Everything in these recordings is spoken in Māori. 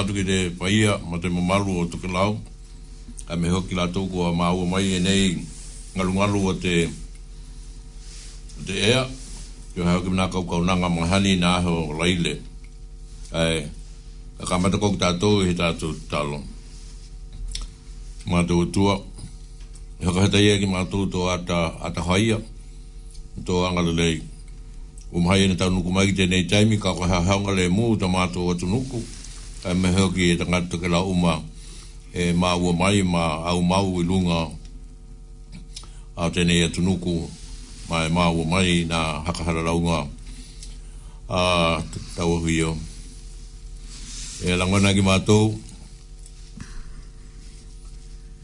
tātu ki te paia, ma te mamalu o tuke lau, a me hoki la tōku a māua mai e nei ngalungalu o te, o te ea, jo hao ki mna kau kau nanga mahani nā ho laile, ai, a kamata kou tātou he tātou talo. Mātou tua, e hoka hata ia ki mātou tō ata, ata haia, tō angalelei, Umhai ene tau nuku mai te nei taimi ka kaha haunga le mū ta mātou watu nuku e me hau ki e tangata ke la uma e ma mai ma au mau i lunga a tene e tunuku ma e ma mai na hakahara launga a ah, tau hui o e eh, langona ki mātou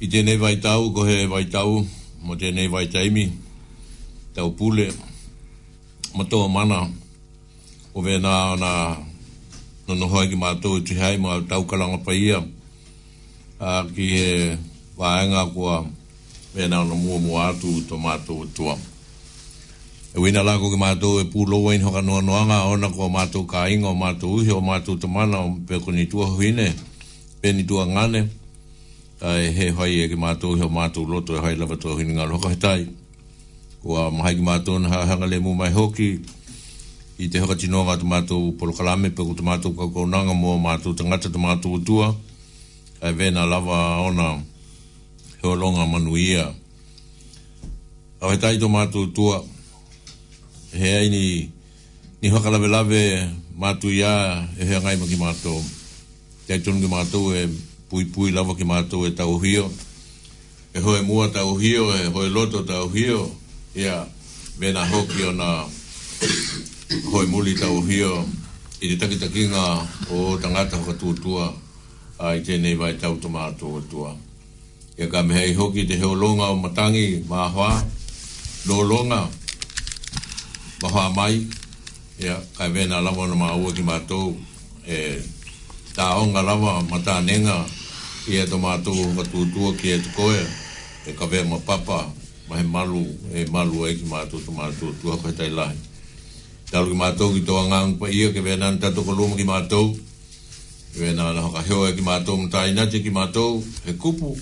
i tene vai tau ko he vai tau mo tene vai taimi tau pule mo tō mana o vena na no no hoa ki mātou e tihai mā tau kala pa ia a ki he wāenga kua pēnau na mu mu atu to mātou e tua. E wina lako ki mato e pū loa in hoka noa noanga ona kua mātou ka inga o mātou uhi o mātou tamana o peko ni tua huine, pe ni tua ngane, a e he hoi e ki mato uhi o lo to e hai lava tō hini ngā loka tai Kua mahai ki mato na ha hanga le mu mai hoki, i te hakatinoa atu mātou polokalame, pe tu mātou kakounanga mō mātou tangata tu mātou utua, kai vēna lava ona longa manuia. Au he tai tu utua, he ai ni, ni hakalave lave mātou ia e hea ngai maki mātou. Te tunu ki mātou e pui pui lava ki mātou e tau hio, e hoi mua tau hio, e hoi loto tau hio, ia, yeah. vēna hoki ona hoi muli tau hio i te takitakinga o tangata whakatuatua a i tēnei vai tau tu mātuatua. Ia ka mehei hoki te heolonga o matangi mā hoa, lōlonga, mā hoa mai, ia kai vēna lawa na mā ki mātou, e tā onga lawa mā tā nenga i e tu mātou whakatuatua ki e tu koe, e ka vēma papa, mahe malu, e malu e ki mātou tu mātuatua, kai tai lahi taru ki mātou ki toa ngā ngupa ia ke vēnā ni tato kolomu ki mātou ke vēnā na haka heo e ki mātou mta inate ki mātou he kupu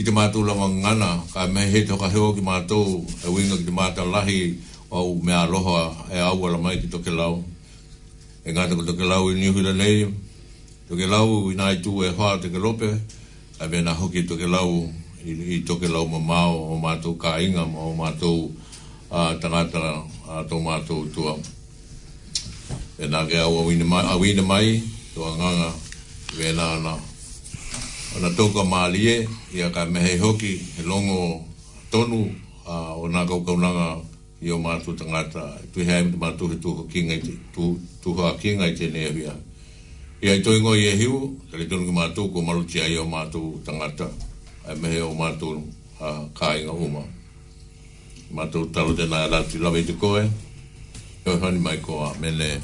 i te mātou langa ngana ka me he te haka heo ki mātou e winga ki te mātou lahi au me aloha e au ala mai ki toke lau e ngāta ko toke lau i ni hula nei toke lau i nai tū e hoa te ke lope a vēnā hoki toke lau i toke lau ma mao o mātou ka inga ma o mātou a tangata a tō mātou tuamu e nā ke au awina mai, awina mai to a nganga we nā nā. O nā tōka mā lie, i a ka mehe hoki, he longo tonu a, o nā kaukaunanga i o mātū tangata. E tui hea imi mātū he tūho kinga i te, tū, tūho a kinga i te nea bia. I a i e hiu, ka tonu ki mātū ko maruti a i o mātū tangata, a mehe o mātū a kā inga huma. Mātū talo tēnā e rāti lawe i te koe, 有啥你买过啊？没嘞？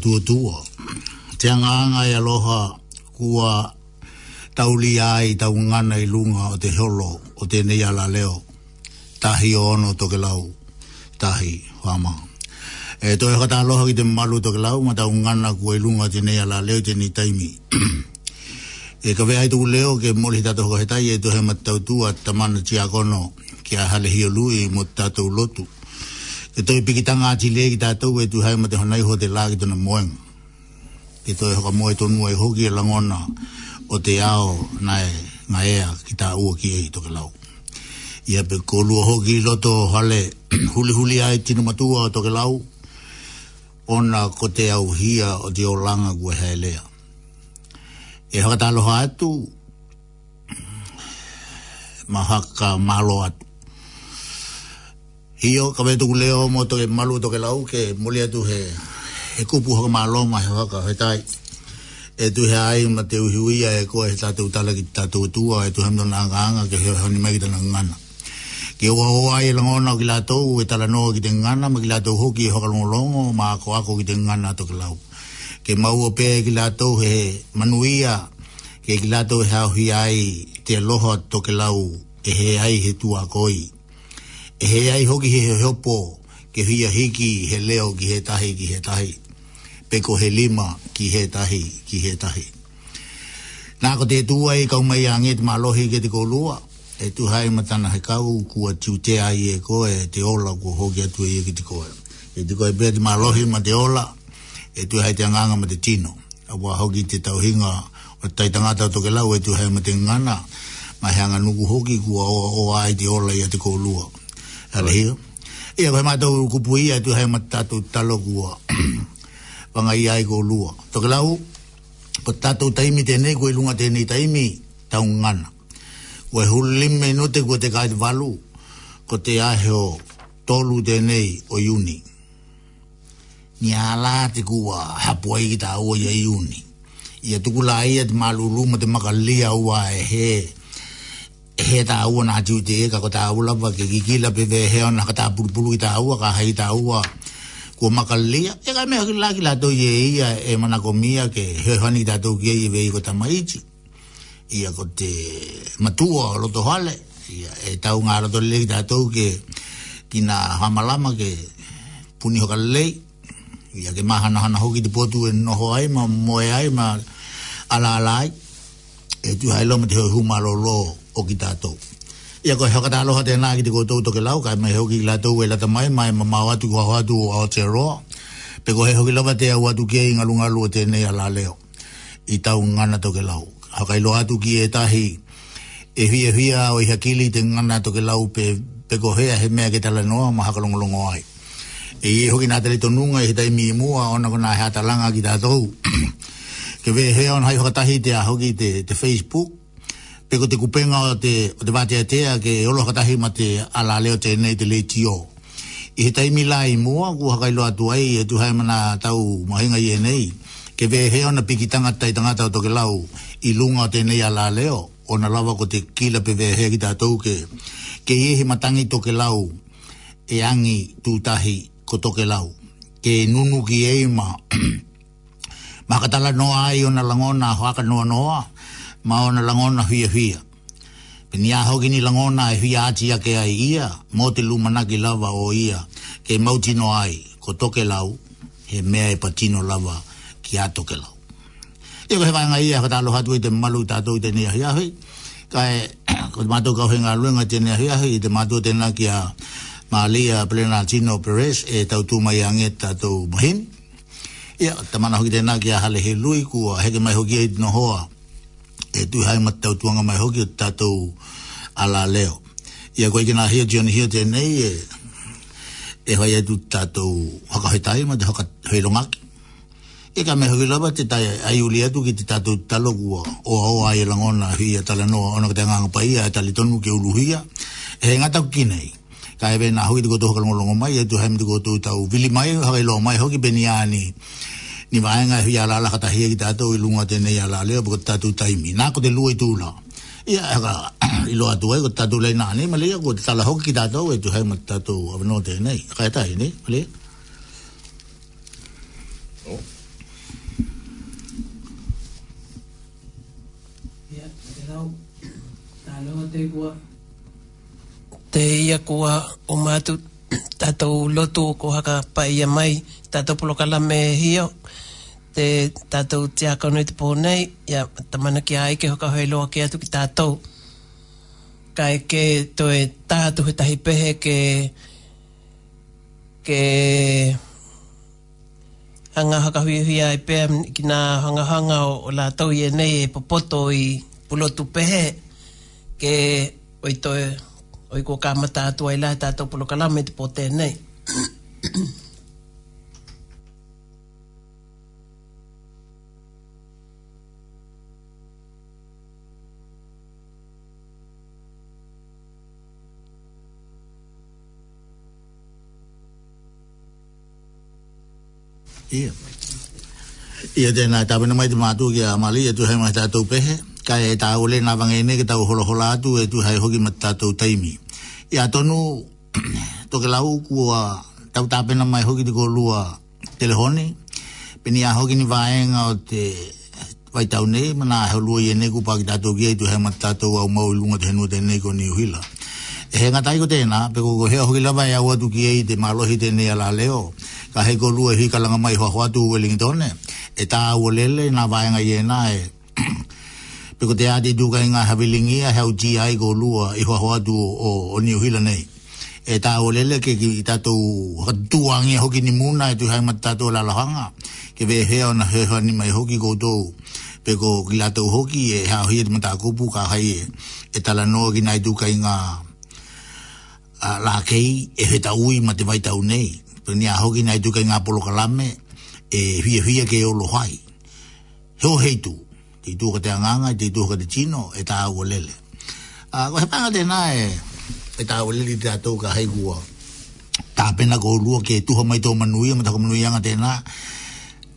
tua tua. Te anganga e aloha kua tauli ai tau i lunga o te holo o te nei ala leo. Tahi o ono toke lau. Tahi, whama. E toi hata aloha ki te malu toke lau ma tau ngana kua i lunga te nei ala leo te nei taimi. e ka vea i tuku leo ke moli tato hoko hetai e tohe matau tamana tia kono ki a hale hio lui mo tato lotu te toi pikitanga ati le ki tātou e tu hai ma te honai ho te lā ki tona moeng. Ki toi hoka moe tonu ai hoki e langona o te ao nai ngā ea ki tā ua ki ei toke lau. Ia pe ko kolua hoki roto hale huli huli ai tino matua o toke lau ona ko te au hia o te o langa kua hea lea. E haka tālo haatu Mahaka haka atu. Io ka vetu ku leo mo toke malu toke lau ke molia tu he he kupu hoka maa loma he waka he tai e tu he ai ma te uhi e koe he tate utala ki tate utua e tu hamdo nga nga ke he honi mai tana ngana ke ua hoa e langona ki lato u e la no ki tana ngana ma ki lato hoki e hoka longo longo ma ako ako ki gana ngana toke lau ke maua pe ki lato he manuia ke ki lato he ahi ai te aloha toke lau e he ai he tua koi E he ai hoki he hopo ke hia hiki he leo ki he tahi ki he tahi peko he lima ki he tahi ki he tahi nā ko te tua e kau mai anget ma lohi ke te kolua e tu hai matana he kau kua tiutea i e koe e te ola kua hoki atu i e ki te koe e te koe bret ma lohi ma te ola e tu hai te anganga ma te tino a wā hoki te tauhinga o taitangata toke lau e tu hai ma te ngana ma he anga nuku hoki kua o, o ai te ola i e te kolua Ale hiyo. Ia kwa mata uru kupu hiyo, tu hai matata u talo kua. Panga iya iko lua. Toke lau, patata u taimi tenei, kwa ilunga tenei taimi, taungana. Kwa hulime note kwa te kaiti valu, kwa te aheo tolu tenei o yuni. Ni ala te kua ha iki ta ua ya yuni. Ia kula ai te malulu ma te makalia ua e he ta u na ju de ka ko ta u la ba ki ki la be he on ka ta bu bu ta u ka ha ta u ko ma ka le ya ka me la ki la to ye ya e, e ma na ko mi ya ke he ho ni ta to ki ye ve ko ta ma i chi i ya ko te ma tu o lo to ha le ya e ta u nga lo to le ta to ke ki na ha ma la ma ke pu ni ho ka le ya ke ma ha na ha na ho ki te po tu e no ho ai ma mo ai ma ala ala ai e tu ha lo ma te ho ma lo lo o ki tātou. Ia koe hoka tāloha tēnā ki te koutou toke lau, kai mai hoki la lātou e lata mai, mai ma mau atu kua hoatu o Aotearoa, pe koe hoki lava te au atu kia i ngalu ngalu o tēnei ala leo, i tau ngana toke lau. Haka ilo atu ki e tahi, e hia hia o i hakili te ngana toke lau pe, pe kohea he mea ke tala noa ma haka longolongo ai. E i hoki nga tele tonunga i he taimi i mua, ona kona he atalanga ki tātou. ke vee hea on hai hokatahi te a hoki te, te Facebook, peko te kupenga o te, o te vātea tea ke e olo hakatahi ma te ala leo te nei te leiti o. I he taimi la i mua, ku hakailo atu ai, e tu hae mana tau mahinga i nei, ke ve he ona piki tangata i tangata o toke lau i lunga o te nei ala leo, o na lava ko te kila pe ve he ki tātou ke, ke i he matangi toke lau e angi tūtahi ko toke lau. Ke nunu ki eima, makatala noa ai o na langona, hoaka noa noa, ma ona langona hia hia. Pini a hoki ni langona e hia ati a ke ai ia, mō te lumana ki lava o ia, ke mautino ai, ko toke lau, he mea e patino lava ki a toke lau. ko he vanga ia, kata aloha tui te malu tātou i te nea hia hui, kai, ko te mātou kauhe ngā luenga te nea hia hui, i te mātou te nā ki a Malia Plena Tino Perez, e tau tūmai a nge tātou mahin, Ia, mana hoki tēnā ki a hale he lui kua, heke mai hoki e no hoa, e tu hai mata tu anga mai hoki ta tu ala leo ia koe kina hia John hia te nei e e hoi atu ta tu haka hoi tai ma te haka hoi longaki e ka mehoi lava te tai ai uli atu ki te ta tu talogua o au ai e langona hui a e tala noa ona kate nganga pai a e tali tonu ke ulu hia e he ngatau kinei ka e vena hoi tuko tu haka longolongo mai e tu hai mtuko tu tau vili mai haka ilo mai hoki beniani ni vaenga hi ala la kata hie kita to ilunga te nei ala le bu tatu taimi na ko te lui tula ia ga i lo atu ai ko tatu le na ni male ko te tala hoki kita to e tu hai mata to avno te nei ka ta ni male te ia kua o mātu tātou lotu ko haka pai ia mai tātou polokala me hio te tātou te akonui te pōnei, ia tamana ki ai ke hoka hoi loa ki atu ki tātou. Ka eke to e tātou he tahi pehe ke ke hanga haka hui hui ai pehe ki nā hanga hanga o, o la tau e nei e popoto i pulotu pehe ke oi to e oi ko kāma tātou ai lai tātou pulokalame te pō tēnei. Ia tēnā, tā pina mai te mātū ki a Mali, e tu hei mai tātou pehe, kai e tā ole nā wangene ki tāu holohola atu, e tu hei hoki mat tātou taimi. Ia tonu, toke lau kua, tau tā pina mai hoki te kolua telehoni, pini a hoki ni vāenga o te vai tau nei, mana a holua i ene ku pā ki tātou ki e tu hei mat tātou au mau ilunga te henua te ene ko ni uhila he nga taiko tēnā, pe ko hea hoki lama e awatu ki ei te malohi te nea la leo, ka hei ko lua hi kalanga mai hoa hoa tu wellington e ta ua lele nā vāenga ie nā e, pe ko te ādi duka i ngā hawilingia heo GI ko lua i hoa hoa tu o, o New Hila nei. E tā ua lele ke ki i tātou hatuangia hoki ni muna e tu hai mat tātou lalahanga, ke vē hea ona hea hoa ni mai hoki ko tōu, pe ko ki lātou hoki e hea hoi e tā kupu ka hai e, ta la noa ki nai duka i ngā a la kei e heta ui ma te vai tau nei pe ni a hoki nai tukai ngā polo kalame e hia hia ke olo hai heo heitu te tuka te anganga te tuka te chino e ta au lele a ko he panga tēnā e e ta au lele te atou ka haigua ta pena ko lua ke tuha mai tō manuia, ma tako manui anga tēnā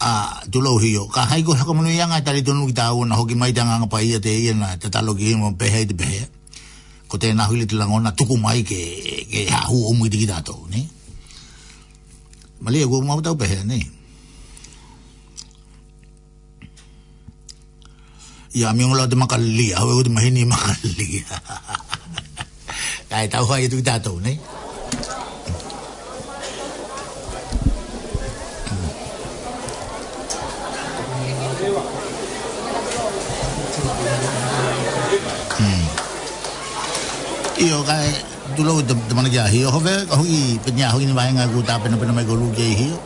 a tulo hio ka haigua hako manui anga e tali tonu ki ta au na hoki mai te anganga pa ia te ia na te talo ki mo pehe te pehe ko te na huli te langona tuku mai ke ke ha hu o mui tiki tato ne malia go mo tau pe ne ya mi ngola te makali ha e o go te mahini makalli ai tau ha i e tiki tato ne Io kai tu lo te mana kia hio hove, kahui penya hui ni vaenga ku ta pena pena mai ko lu kia hio.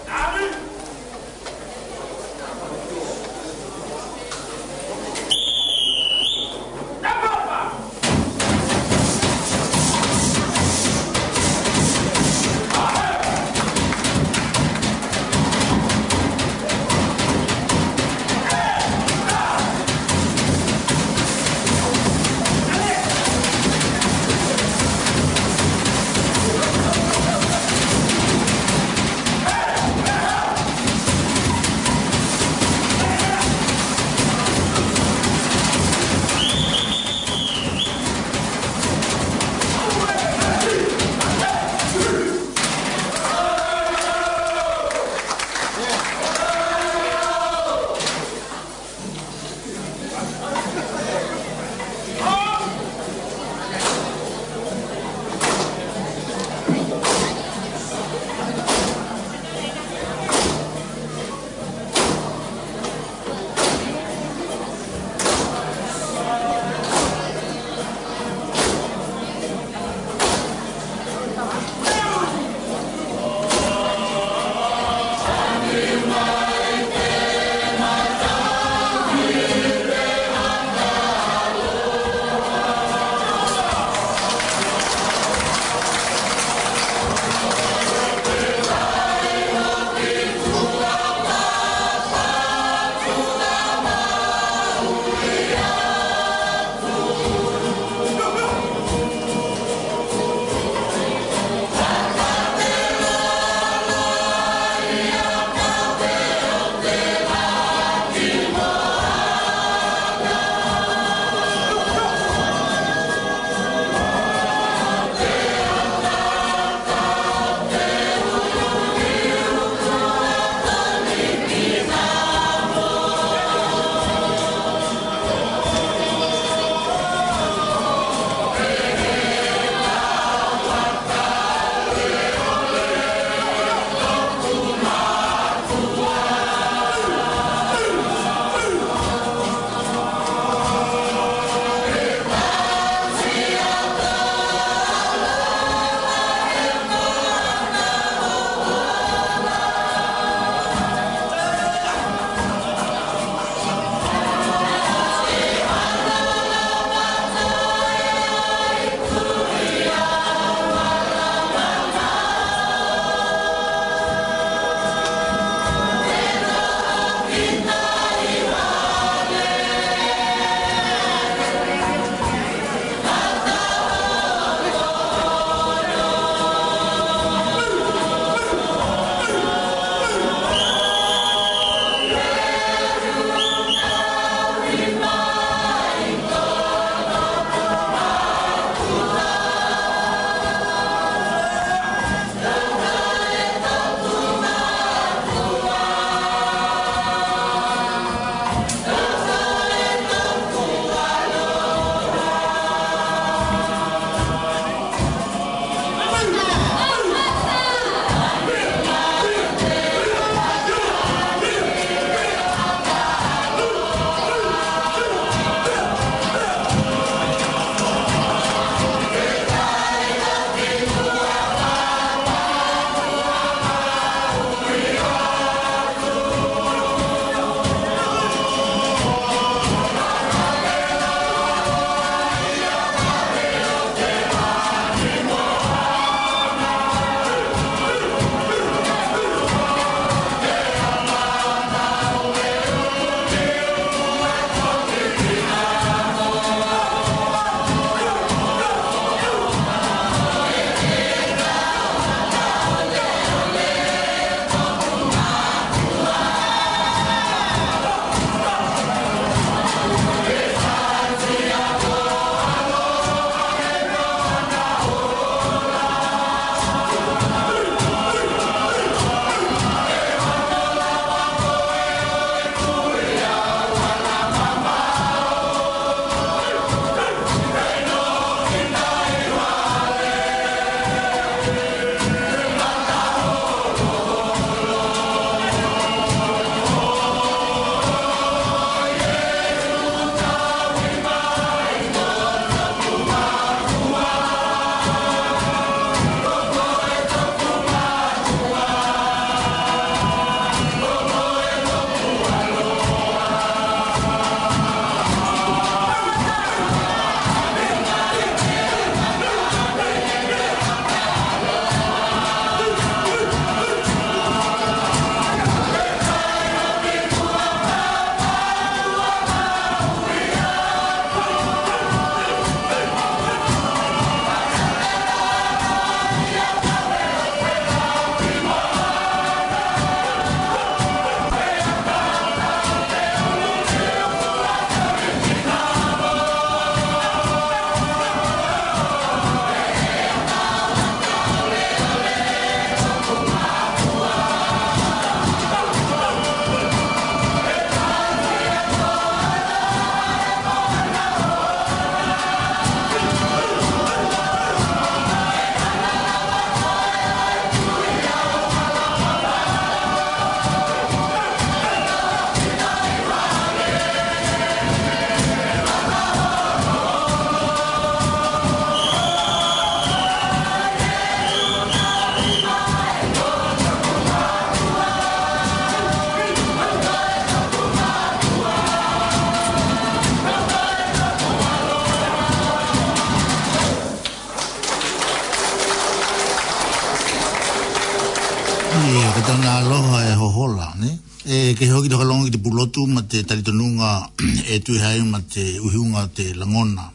te talitonunga e tui hai ma te uhiunga te langona.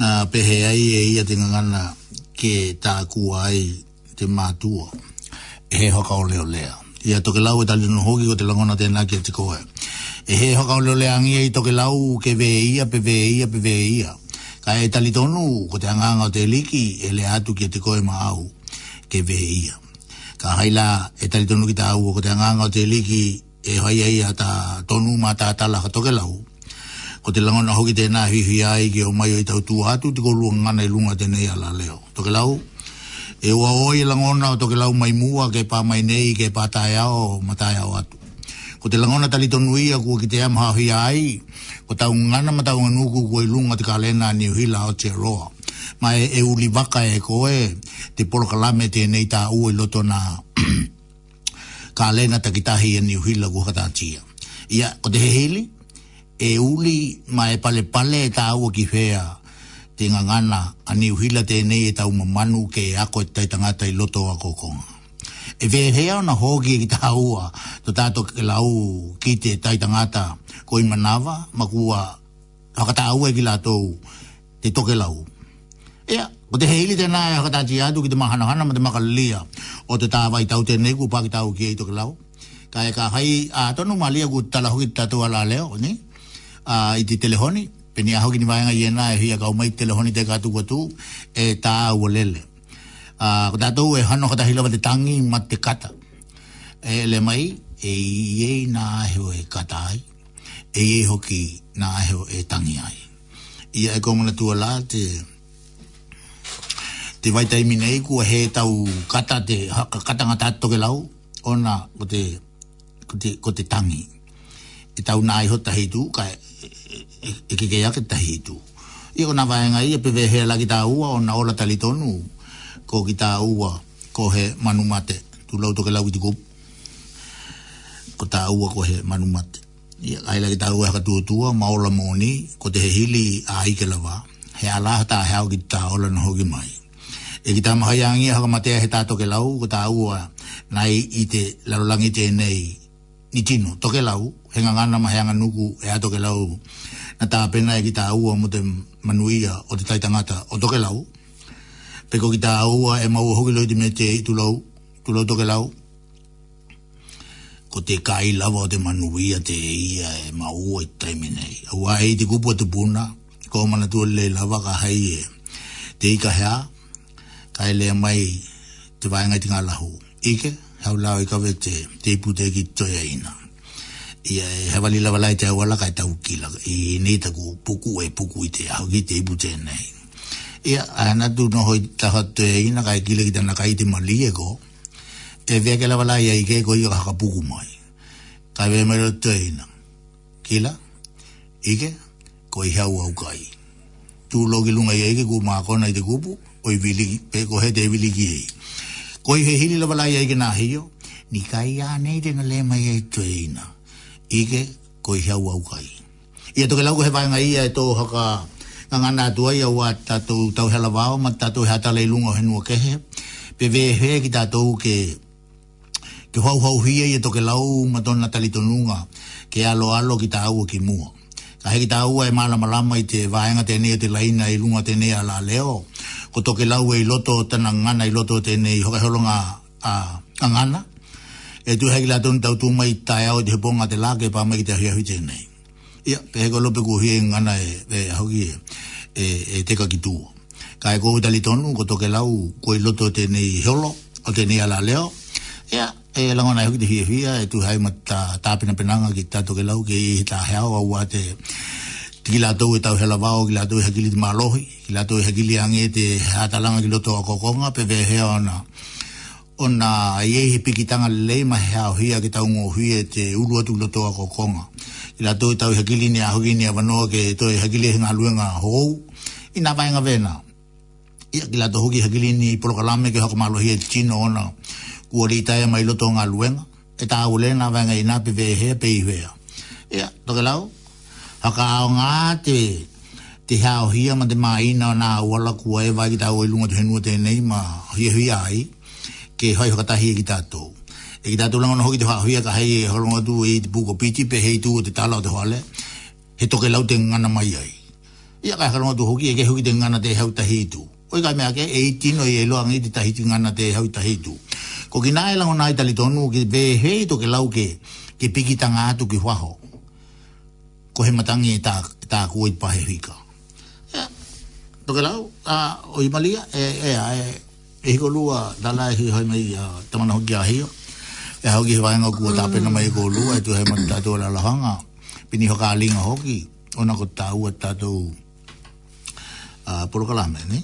Nā pehe ai e ia te ngangana ke tākua ai te mātua. E he hoka o leo lea. Ia toke lau e talitonu hoki ko te langona te nāki te koe. E he hoka o leo lea angia i toke lau ke vee ia pe vee ia pe vee ia. Ka e talitonu ko te anganga o te liki e le atu ki te koe ma au ke vee ia. Ka haila e talitonu ki tā ua ko te anganga o te liki e e hoi ai a ta tonu mata ta tala ha toke lau. Ko te langona hoki tēnā hui hui ai ki o mai o i tau tū hatu te ko lua ngana i lunga tēnei ala leo. Toke lau, e ua oi e langona o toke lau mai mua ke pa mai nei ke pā tae ao ma tae ao atu. Ko te langona tali tonu ia kua ki te am ha ai, ko tau ngana ma tau nuku kua i lunga te ka lena ni hui o te roa. mai e, uli vaka e koe te polo kalame tēnei tā ua i loto na ka lena kitahi e niu hila ku hakatātia. Ia, o te hehili, e uli ma e pale pale e tāu ki whea te ngangana a niu hila te nei e tāu mamanu ke ako e tai tangata i loto a kokonga. E vē hea ona hōki e ki tāua to tātou ke lau ki te tai tangata ko i manawa ma kua hakatāua e ki lātou te toke lau. Ia, Ko te heili tēnā e haka tāti atu ki te mahanahana ma te makalia o te tāwai tau tēnei ku pāki tāu ki eito kilau. Ka e ka hai a tonu ma lia ku tala hoita to ala leo, ni? A, I te telefoni penia ho hoki ni vāenga iena e hui a kaumai telefoni te ka katu watu e tā ua lele. A, ko tātou e hano kata hilawa te tangi ma kata. E le mai, e iei e o e katai e e ki na e o e tangi ai. Ia e kongana tua la te te vai tai minei kua he tau kata te haka kata ngā tātto ke lau ona ko te, ko te, tangi e tau nā iho tahi tū ka e, e, e ke kikei ake tahi tū i ko nā vāenga i e pewe he la ki tā ua ona ola tali ko ki tā ua ko he manu mate tū lau toke lau i tiku ko ta ua ko he manu mate i ai la ki tā ua haka tū tua maola mōni ko te he hili a ike lawa he ala hata hao ki tā ola noho ki mai e ki tama hai angi haka matea he tātoke lau ko tā ua nai i te larolangi te nei ni tino toke lau he ngangana mahi anga nuku e atoke lau na tā pena e ki tā ua mo te manuia o te taitangata o toke lau peko ki tā ua e maua hoki loiti me te i tulau tulau toke lau ko te kai lava o te manuia te ia e maua i e taimi nei au ai te kupua te puna ko manatua le lava ka hai e te ika kai le mai te vai ngai tinga lahu ike hau lau i kawe te te ipu te ki toi a ina i a e hawali la walai te awala kai tau kila i nei taku puku e puku i te au ki te ipu te nei ia a hana tu no hoi taha te ina kai kila ki tana kai te mali e ko e vea ke la walai a ike e ko i a haka puku mai kai vea mero te ina kila ike ko i hau au kai tu logi lunga i a ike ku maa kona i te kupu o i vili, pe ko he te vili ki hei. he hili la balai ai gana hiyo, ni kai ya nei de na le mai e tue ina. Ike, ko i hau au kai. Ia toke lau ko he vanga ia e tō haka ka ngana atua ia ua tatou tau hela wao, ma tatou he atala i lungo he nua kehe. Pe vee he ki tatou ke, ke hau hau hia ia toke lau ma tona talitonunga, ke a lo ki ta au ki mua. Ka he ki ta au e mālama lama i te vaenga tenei te laina i lunga tenei ala leo, ko toke lau e iloto tana ngana iloto te nei hoka holonga a, a ngana. E tu hei la tonu tautu mai tae au te hiponga te lake pa mai te hui hui te nei. Ia, te heko lope ku hui e ngana e, e hoki e, e, e teka ki tuo. Ka e kohu tali tonu ko toke lau ko iloto te nei holo o te nei ala leo. Ia, e langona e hoki te hui hui e tu hei ma ta, ta penanga ki tato ke lau ki i ta heo au a te tiki la tau e tau hela vau, ki la tau e hakili di malohi, ki la tau e hakili ange te hatalanga ki loto a kokonga, pe ve hea ona, ona iehi pikitanga lei ma hea o hia ki tau ngohui e te ulu atu loto a kokonga. Ki la tau e tau hakili ni a ni a ke to e hakili e ngā luenga hou, ina vaenga vena. Ia ki la tau hoki hakili ni polokalame ke hoka malohi e tino ona, kua ritae mai loto ngā luenga, e tau lena vaenga ina pe ve hea pe i hea. Ia, toke lau. Ia, toke lau. Whaka ao ngā te, te hao hia ma te maina nā wala kua e vai ki tāu e lunga te henua tēnei ma hia hui ai, ke hoi whakatahi e ki tātou. E ki tātou langa hoki te hao hia ka hei e holonga tū e te pūko piti pe hei tū o te tala o te hoale, he toke lau te ngana mai ai. Ia ka holonga tu hoki e ke hoki te ngana te hau tahi tū. Oi kai mea ke e iti no i e loangi ngiti tahi tū ngana te hau tahi tū. Ko ki nāe langa nāi tali tonu ki be hei toke lau ke, ke piki tanga atu ki whaho ko he matangi e tā, tā kua i pahe hika. toke rau, a, o i malia, e, e, a, e, e hiko lua, tā lai hui hoi mei tamana hoki a hio, e hoki he vaenga kua tā pena mei ko lua, e tu he mani tātou ala lahanga, pini hoka linga hoki, ona ko tā ua tātou a porokalame, ne?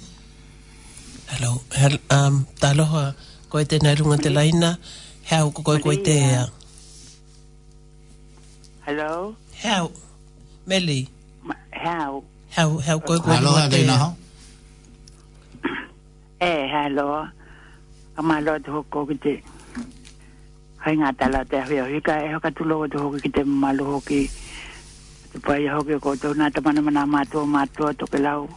Hello, hello um, tā loha, koe te nairunga te laina, hea uko koe koe te ea. Hello? Hello? Meli. Hau. Hau, hau, koe koe. Hau, hau, koe koe. Hau, hau, koe koe. Eh, hau, hau, koe koe koe Hai ngā tala te hui o hika e hoka tulo o te hoki ki te malu hoki. Te pai hoki ko tō nā tamana mana mātua mātua toke lau.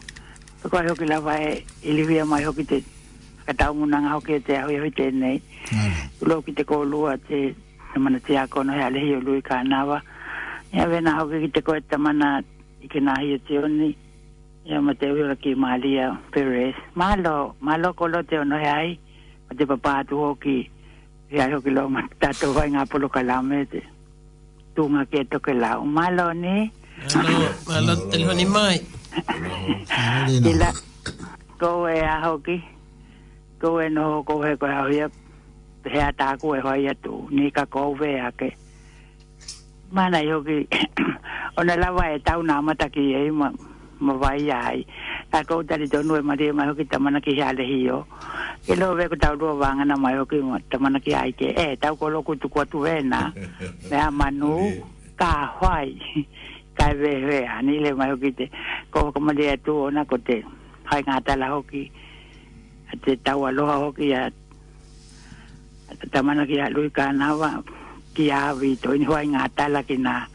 Toko hoki la vai i liwi a mai hoki te katau muna ngā hoki te hui hui tēnei. Tulo ki te kōlua te tamana te ako no hea lehi o lui ka nāwa. Ia vena hau ki te koe tamana i ke nahi o te oni. Ia ma te uira ki Maalia Perez. Malo, malo kolo te ono he ai. Ma te papa atu hoki. Ia hau ki loo matato vai ngā polo kalame te. Tunga ke to ke lau. Malo ni. Malo, malo te loni mai. Ila, ko e a hoki. Ko e no ko e koe hau ia. Hea tāku e hoi atu. Nika kouwe ake. Hea mana yogi ona la vai e ta una mata ki e mo ma vai ai ta ko ta ri donu ma e ma yogi ta mana ki hale hi yo ke lo ve ko ta ro vanga na ma yogi ma ta mana ki ai ke e ta ko lo ku tu ko tu vena me a manu ka hoi ka ve ve ani le ma yogi te ko ko ma dia tu ona ko te hai nga ta la hoki te ta wa lo hoki ya ta mana ki ya lu ka na va ki a vi to ni hoai nga tala ki na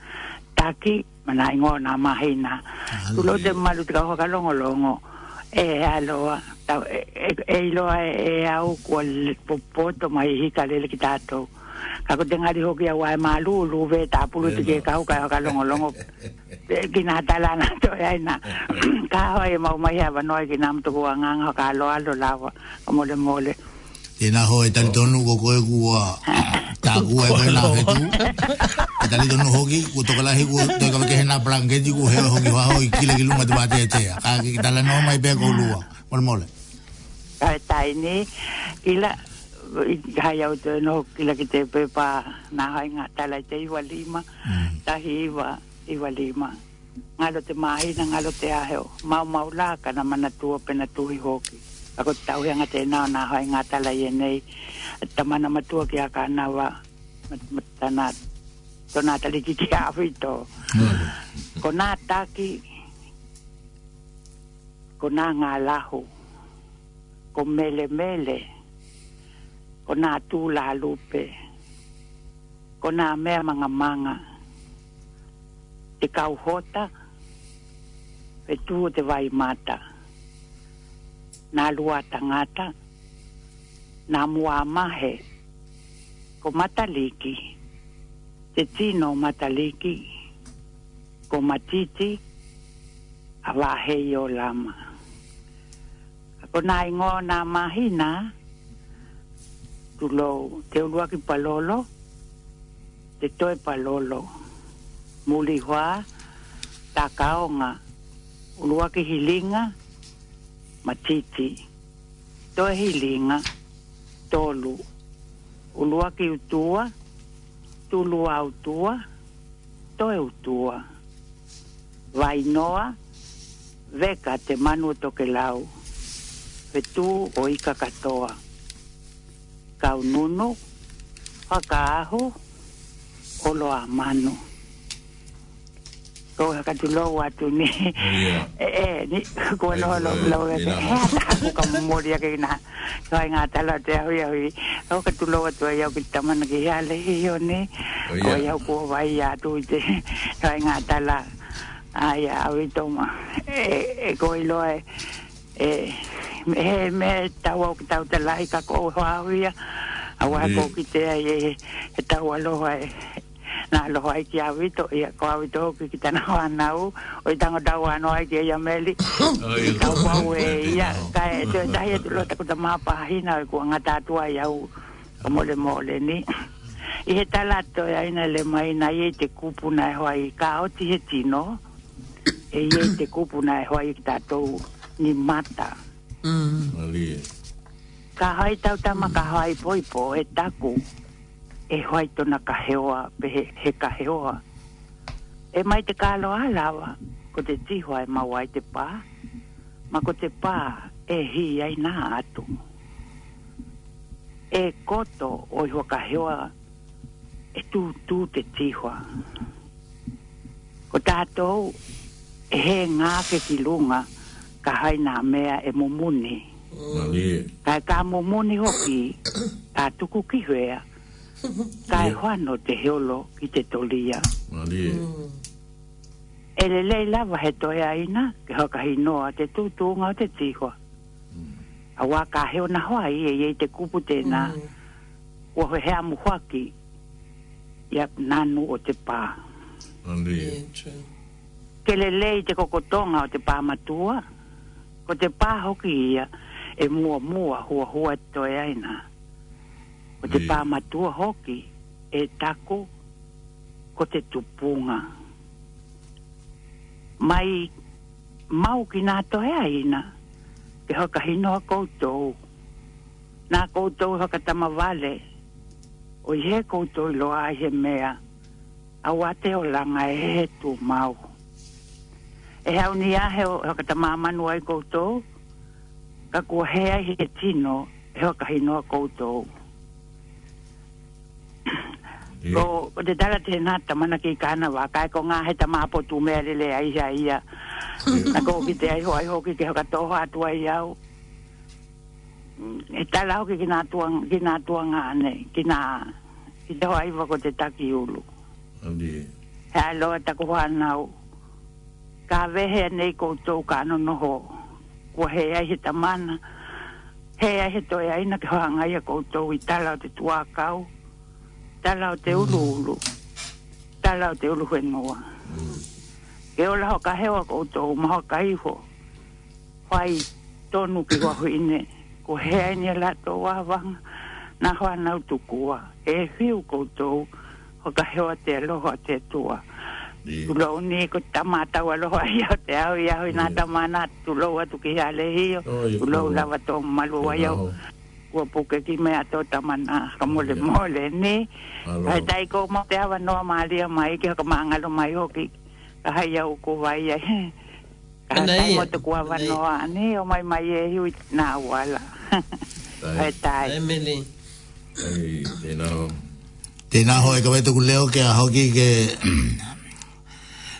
taki mana ingo na mahi na tu lo te malu te kaho kalongo longo e aloa e iloa e, e, e, e au kua popoto mai hika lele ki tato kako te ngari hoki a wae malu ulu ve ta pulu te ke kaho kaho kalongo longo ki na tala na to e ai na kaho e maumahi a wanoi ki nam tuku a nganga kalo alo lawa mole mole e na ho e tali tonu ko koe kua ta kua e koe na he tu e tali tonu hoki ku toka lahi ku toi kawa ke hena blanketi ku heo hoki wa ho i kile ki luma te pate e tea ka ki tala no mai pe ko lua mole mole kai tai ni kila hai au te no kila ki te pepa na hai nga tala te iwa lima mm. tahi iwa iwa lima ngalo te mahi na ngalo te aheo mau mau laka na mana tua pena tuhi hoki ako ko tau hanga te nao nā hoi ngā tala i nei ta mana matua ki a ka nawa tana to nā tali ki ki awi ko nā taki ko nā ngā lahu ko mele mele ko nā tū la lupe ko nā mea manga manga te kau hota e tū te vai mata mm nā lua tangata, nā mua mahe, ko mataliki, te tino mataliki, ko matiti, a wahe i o lama. Ako nā ingo nā mahina, tulo te ulua ki palolo, te toe palolo, muli hoa, takaonga, ulua ki hilinga, hilinga, matiti to he tolu ulua ki utua tulu autua to e utua vai noa veka te manu to ke lau ve tu o ika katoa kau nunu aho olo a manu ko ha eh, eh, wa tu ni eh ni lo lo ga se ha ka na ko nga ta la te wa tu ya ki ta man ge ya le hi yo tu te ko nga ta la ai ya wi lo eh me me ta wa ta ta a ko ki te ai eh, e ta wa lo ai na lo ai ki avito e ko avito ki ki tana wana u o i tango tau anu ai ki eia meli i tau pau e ia ka e te tahi e tulo taku ta maa hina e kua ngata atua i au o mole mole ni i he talato e aina le mai na i e te kupuna e hoa i ka oti he tino e i te kupuna e hoa i ki tatou ni mata ka hai tau tama ka hai poipo e e taku e hoai tona ka heoa, be he, he ka heoa. E mai te kālo alawa, ko te tihoa e mau ai te pā, ma ko te pā e hi ai nā atu. E koto o i hoa ka heoa, e tū tū te tihoa. Ko tātou, e he ngā ke ki lunga, ka hai nā mea e mumuni. Ka e ka mumuni hoki, tātuku ki huea. Kai e hoa no te heolo i te tolia. Mm. E lei lava he toi aina, ke hoa kahi noa te tūtū ngā te tīhoa. Mm. A wā ka heo na hoa i e i te kupu tēnā, mm. ua hoa hea muhoaki, ia nanu o te pā. Ali. Ke le lei te kokotonga o te pā matua, ko te pā hoki ia, e mua mua hua hua toi aina. Mm o te pāmatua hoki e tako ko te tupunga. Mai mau ki nā tohea ina, ke hoka hino a koutou. Nā koutou hoka tama vale, o ihe koutou lo ahe mea, a wate o langa e he tu mau. E hau ni ahe hoka tama amanu ai koutou, ka kua hea he tino, e hoka hino a koutou. Koutou. Ro, te tala te nga tamana ki kāna wā, kai ko ngā hei tamā po tū mea lele ai ia ia. Nā kō ki te aiho aiho ki ke haka tōho atua i au. Mm, e tala hoki ki nā tua, ki nā tua ngā ki nā, ki te ho aiva ko te taki ulu. Ndi. Hei aloa tako hānau. Kā wehe nei koutou kāno noho, kua he ai he tamana. He ai he toi aina ki hoangai a koutou i tala o te tuā kau. Ndi tala o te ulu ulu. Tala o te ulu whenua. Ke ola hoka hewa koutou, maho ka iho. Whai tonu ki wahu ine. Ko hea ni a lato wawanga. Nā hoa nau tukua. E whiu koutou, hoka hewa te aloha te tua. Tulo ni ko tamata wa lo ai o te au ia na tamana tulo wa tu ki ale hio tulo la va to malo wa kua puke ki mea tō tamana ka mole yeah. mole ni Ai tai kō mō te hawa noa maalia mai ki haka maangalo mai hoki ka hai au kō vai ai. Ka tai mō te kua hawa noa ne o mai mai e hiu nā wala. Ai tai. Ai mele. Ai tēnā ho. Tēnā ho e ka leo ke a hoki ke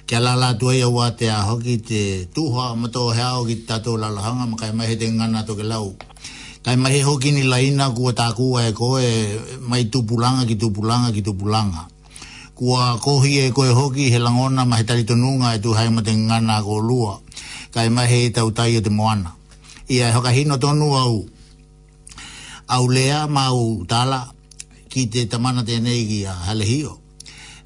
Kia lala tuai au a te a hoki te tūhoa mato o hea o ki tato lalahanga makai he te ngana toke lau kai mahi hoki ni laina ku ta ku e koe mai tupulanga ki tupulanga ki tupulanga. Kua kohi e koe hoki helangona mai mahi tari tonunga e tu haima te ngana ko lua, kai mahi e tau tai te moana. Ia e hokahino tonu au, au lea mau tala ki te tamana tenei ki a halehio.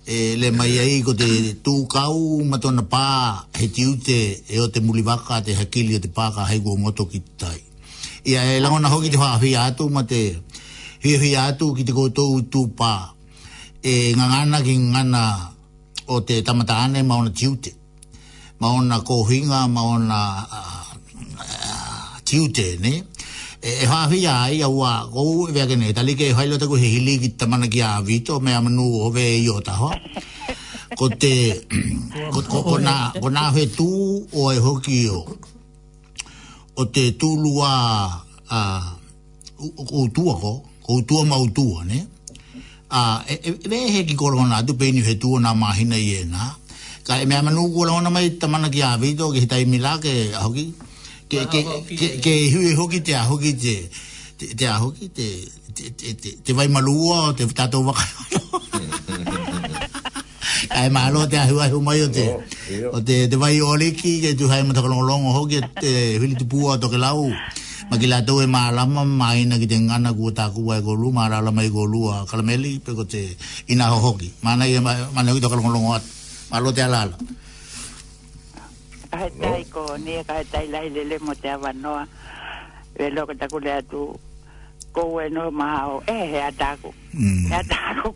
E, le mai ai ko te tu kau tūkau matona pā he tiute e o te mulivaka te hakili o te pāka haigua moto ki tai ia e lango na hoki te wha hui atu ma te hui hui atu ki te koutou tu pā e ngangana ki ngana o te tamata ane maona tiute maona kohinga maona tiute ne e e wha hui ai a ua kou e vea kene tali ke hailo taku he hili ki tamana ki a vito me amanu ove e iota hoa ko te ko, ko, ko, ko hui tu o e hoki o o te tulu a a o tua ko o tua ma ne a e ve he ki korona tu peini he tua na ma hina ye na ka e amanu ko la ona mai tamana ki avi to ki tai ke hoki ke ke ke ke e hoki te hoki te te hoki te te te vai malua te tato vaka ai ma lo te hua hu mai o te oh, o te te vai o le ki ke tu hai mata ko long ho ke te hili tu pu o ke lau ma ki la tu e ma la ma mai na ki te ngana ku ta ku ai ko lu ma la mai ko lu a kalameli pe ko te ina ho ho ki ma nei ma nei to ko long long ma lo te ala ala ai oh. ko ni e ka tai lai le le mo te avanoa e lo ke ta ku le tu kou e no ma ao e he ataku mm. he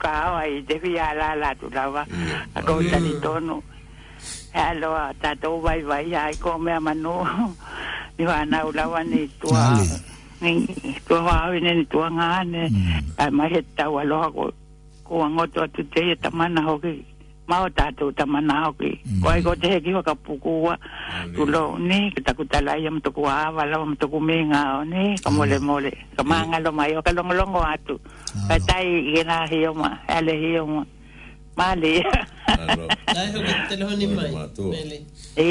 ka ao ai te fi ala la tu lava mm. a kou mm. tani tonu he aloa tatou vai vai ai kou mea manu ni wana u lava ni tua ni tua wawi ni tua ngane mm. ai he tau aloha ko, ko angoto atu te e tamana hoki mau tato tamana oki mm. koi ko te ki ka puku wa tulo ni ta ku tala yam to ku ava la mo to ku menga o ni ka mole mole ka manga mm. lo mai ka long long o atu ah. ka tai gena hi o ma ale hi o ma mali ai ho ka telefoni mai mali e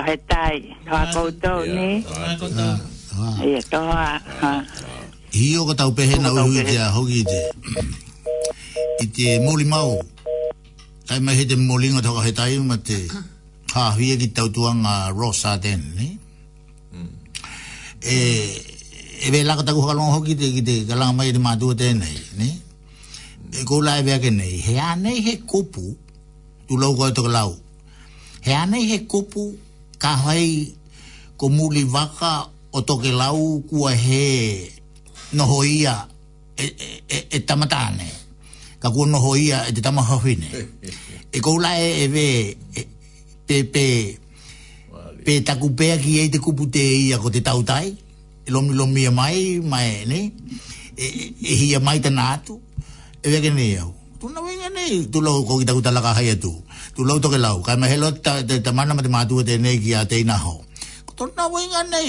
ka tai ka ah, ah. ko to ni ka ko to ha e to ha Hiyo ka tau pehena uhuja hogi te. Ite moli mau. Ai mai he te molinga tō he tai ma te kāwhia ki tau tuanga rosa Arden, ne? Mm. E, e vei laka taku hokalonga hoki te ki te kalanga mai te mātua tēnei, ne? E kō lai vea ke nei, he anei he kupu, tu lau koe toka lau, he anei he kupu ka hai ko muli waka o toke lau kua he noho ia e, e, e, e tamatane ka kua noho ia e te tamaha whine. e kou la e e ve, pe, pe, pe taku pea ki ei te kupu te ia ko te tautai, e lomi lomi ia mai, mai e ne, e, e, e hia mai tana atu, e veke ne au. Tu wenga ne, tu lau ko ki taku talaka hai atu, tu lau toke lau, kai mahelo ta, te, te mana ma te mātua te ne ki a te inaho. Tu na wenga ne,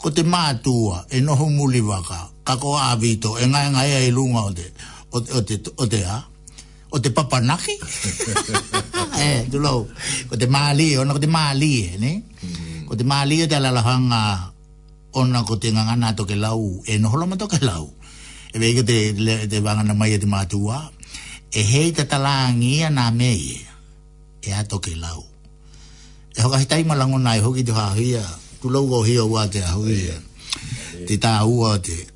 ko te mātua e noho muli waka, kako a vito, e ngai ngai e lunga o te, o te, o te, o te a. O te papanaki. e, eh, tu lau. Ko te maali, ona ko te maali, ne? Mm-hmm. Ko te maali o e te alalahanga ona ko te ngangana ke lau. E no noho to ke lau. E vei e ko te, te wangana mai e te matua, E hei te talangi a nā mei. E a ke lau. E hoka hitai malangona e hoki te hahia. Tu lau go hia ua te hahia. Te tā ua te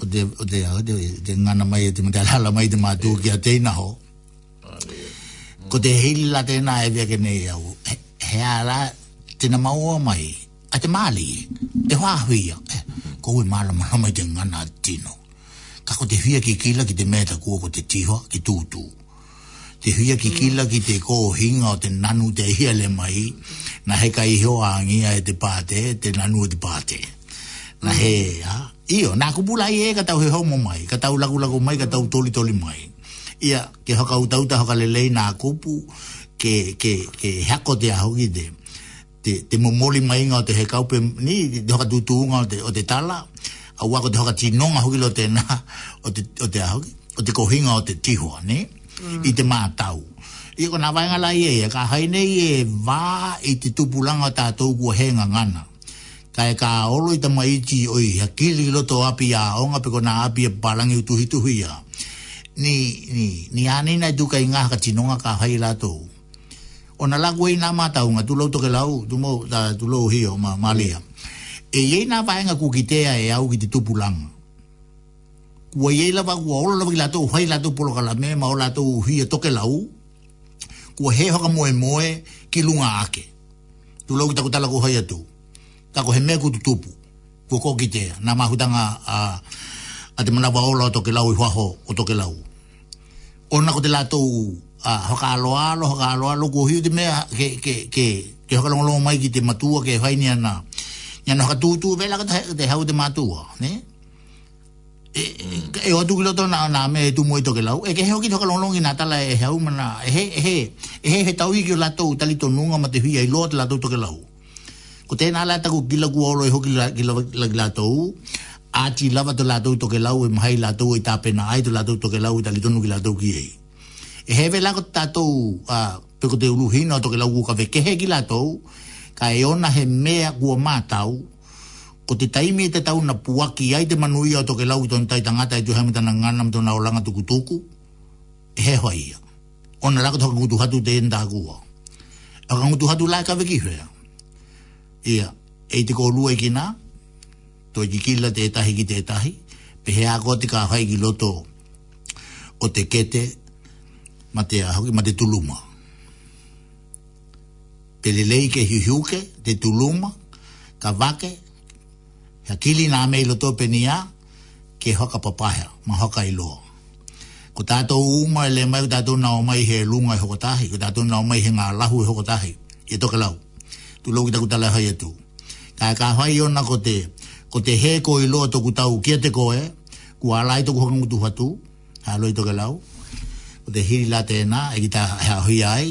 o de o de o de de ngana mai de mata la mai de matu ki a teina ho ko de hili la tena e via ke nei au he ala tena mau mai a te mali e te hoa huia ko ui mala mala mai de ngana tino ka ko te huia ki kila ki te meta ku ko te tiwa ki tu tu te huia ki kila ki te ko hinga o te nanu te hia le mai na he kai hoa angia e te pāte te nanu e te pāte na he ha Iyo, na aku pula iye kata uhe homo mai, kata u lagu lagu mai, ka tau toli toli mai. Iya, ke hoka uta uta hoka lelei na aku ke, ke, ke hako te aho gide, te, te momoli mai nga o te hekau pe, ni, te hoka tutu nga o te, o te tala, a ua te hoka tinonga hoki lo te na, o te, o te aho gide, o te kohinga o te tihua, ne, mm. i te mātau. Iko na vainga la e, iye, ka haine iye, va i te tupulanga tātou kua he ngana. Mm kai ka olo i tama iti oi ha kili loto api a onga peko na api a palangi utu hitu huia ni ni ni ani na tu kai ngaha ka tinonga ka hai lato o na lagu e i na mata unga tu lo toke lau tu mo da tu lo o ma malia e ye na vai nga ku kitea e au ki tu pulang lang ku ye la va guo lo vi lato hai lato polo kala me ma o lato hio toke lau ku he ho ka mo moe ki lunga ake tu lo ki ta ku ta lagu hai atu ka ko he me ku tutupu ko ko kite na ma a a te mana wa ola to ke lau i waho o to ke lau ona ko te la to a ho ka lo alo ho ka lo alo ko hiu te me ke ke ke ke ho ka longo mai kite matua ke fai ni ana ni ana ka tutu vela ka te hau te matua ne e, e, e o tu kiloto na na me tu moito ke lau e ke heo kito kalong longi natala e heo mana e he e he e he he tau i kio lato u talito nunga mate hui ai loa te lato to ke lau o tēnā la taku gila ku oro i e hoki la gila tau a ti lava to la tau toke lau e mahai la tau e tāpena ai to la tau toke lau e talitonu ki la tau ki ei e heve lako tātou a peko te uruhina o toke lau ka kehe ki la tau ka e ona he mea kua mātau ko te taimi e te tau na puaki ai te manuia o toke lau i tonu taitangata e tu hamita na ngana mito na olanga tukutuku e he hoa ia ona lako toka kutu hatu te enda kua a kutu hatu la ka vekihoea ia e te ko lua ki nā to ki kila te etahi ki te etahi pe hea ko te ka hai ki loto o te kete ma te ahoki ma te tuluma pe le lei ke hiuhiuke te tuluma ka vake hea kili nā mei loto pe ni a ke hoka papaha ma hoka i loa ko tātou uma e le mai ko tātou nao mai he lunga i hokotahi ko tātou nao mai he ngā lahu i hokotahi i toke lau tu loki taku tala hai atu. Ka ka hai ona ko te, ko te he ko i loa toku tau kia te koe, ku alai toku hoka ngutu hatu, ha loi toke lau, ko te hiri la tēnā, e kita tā hea hui ai,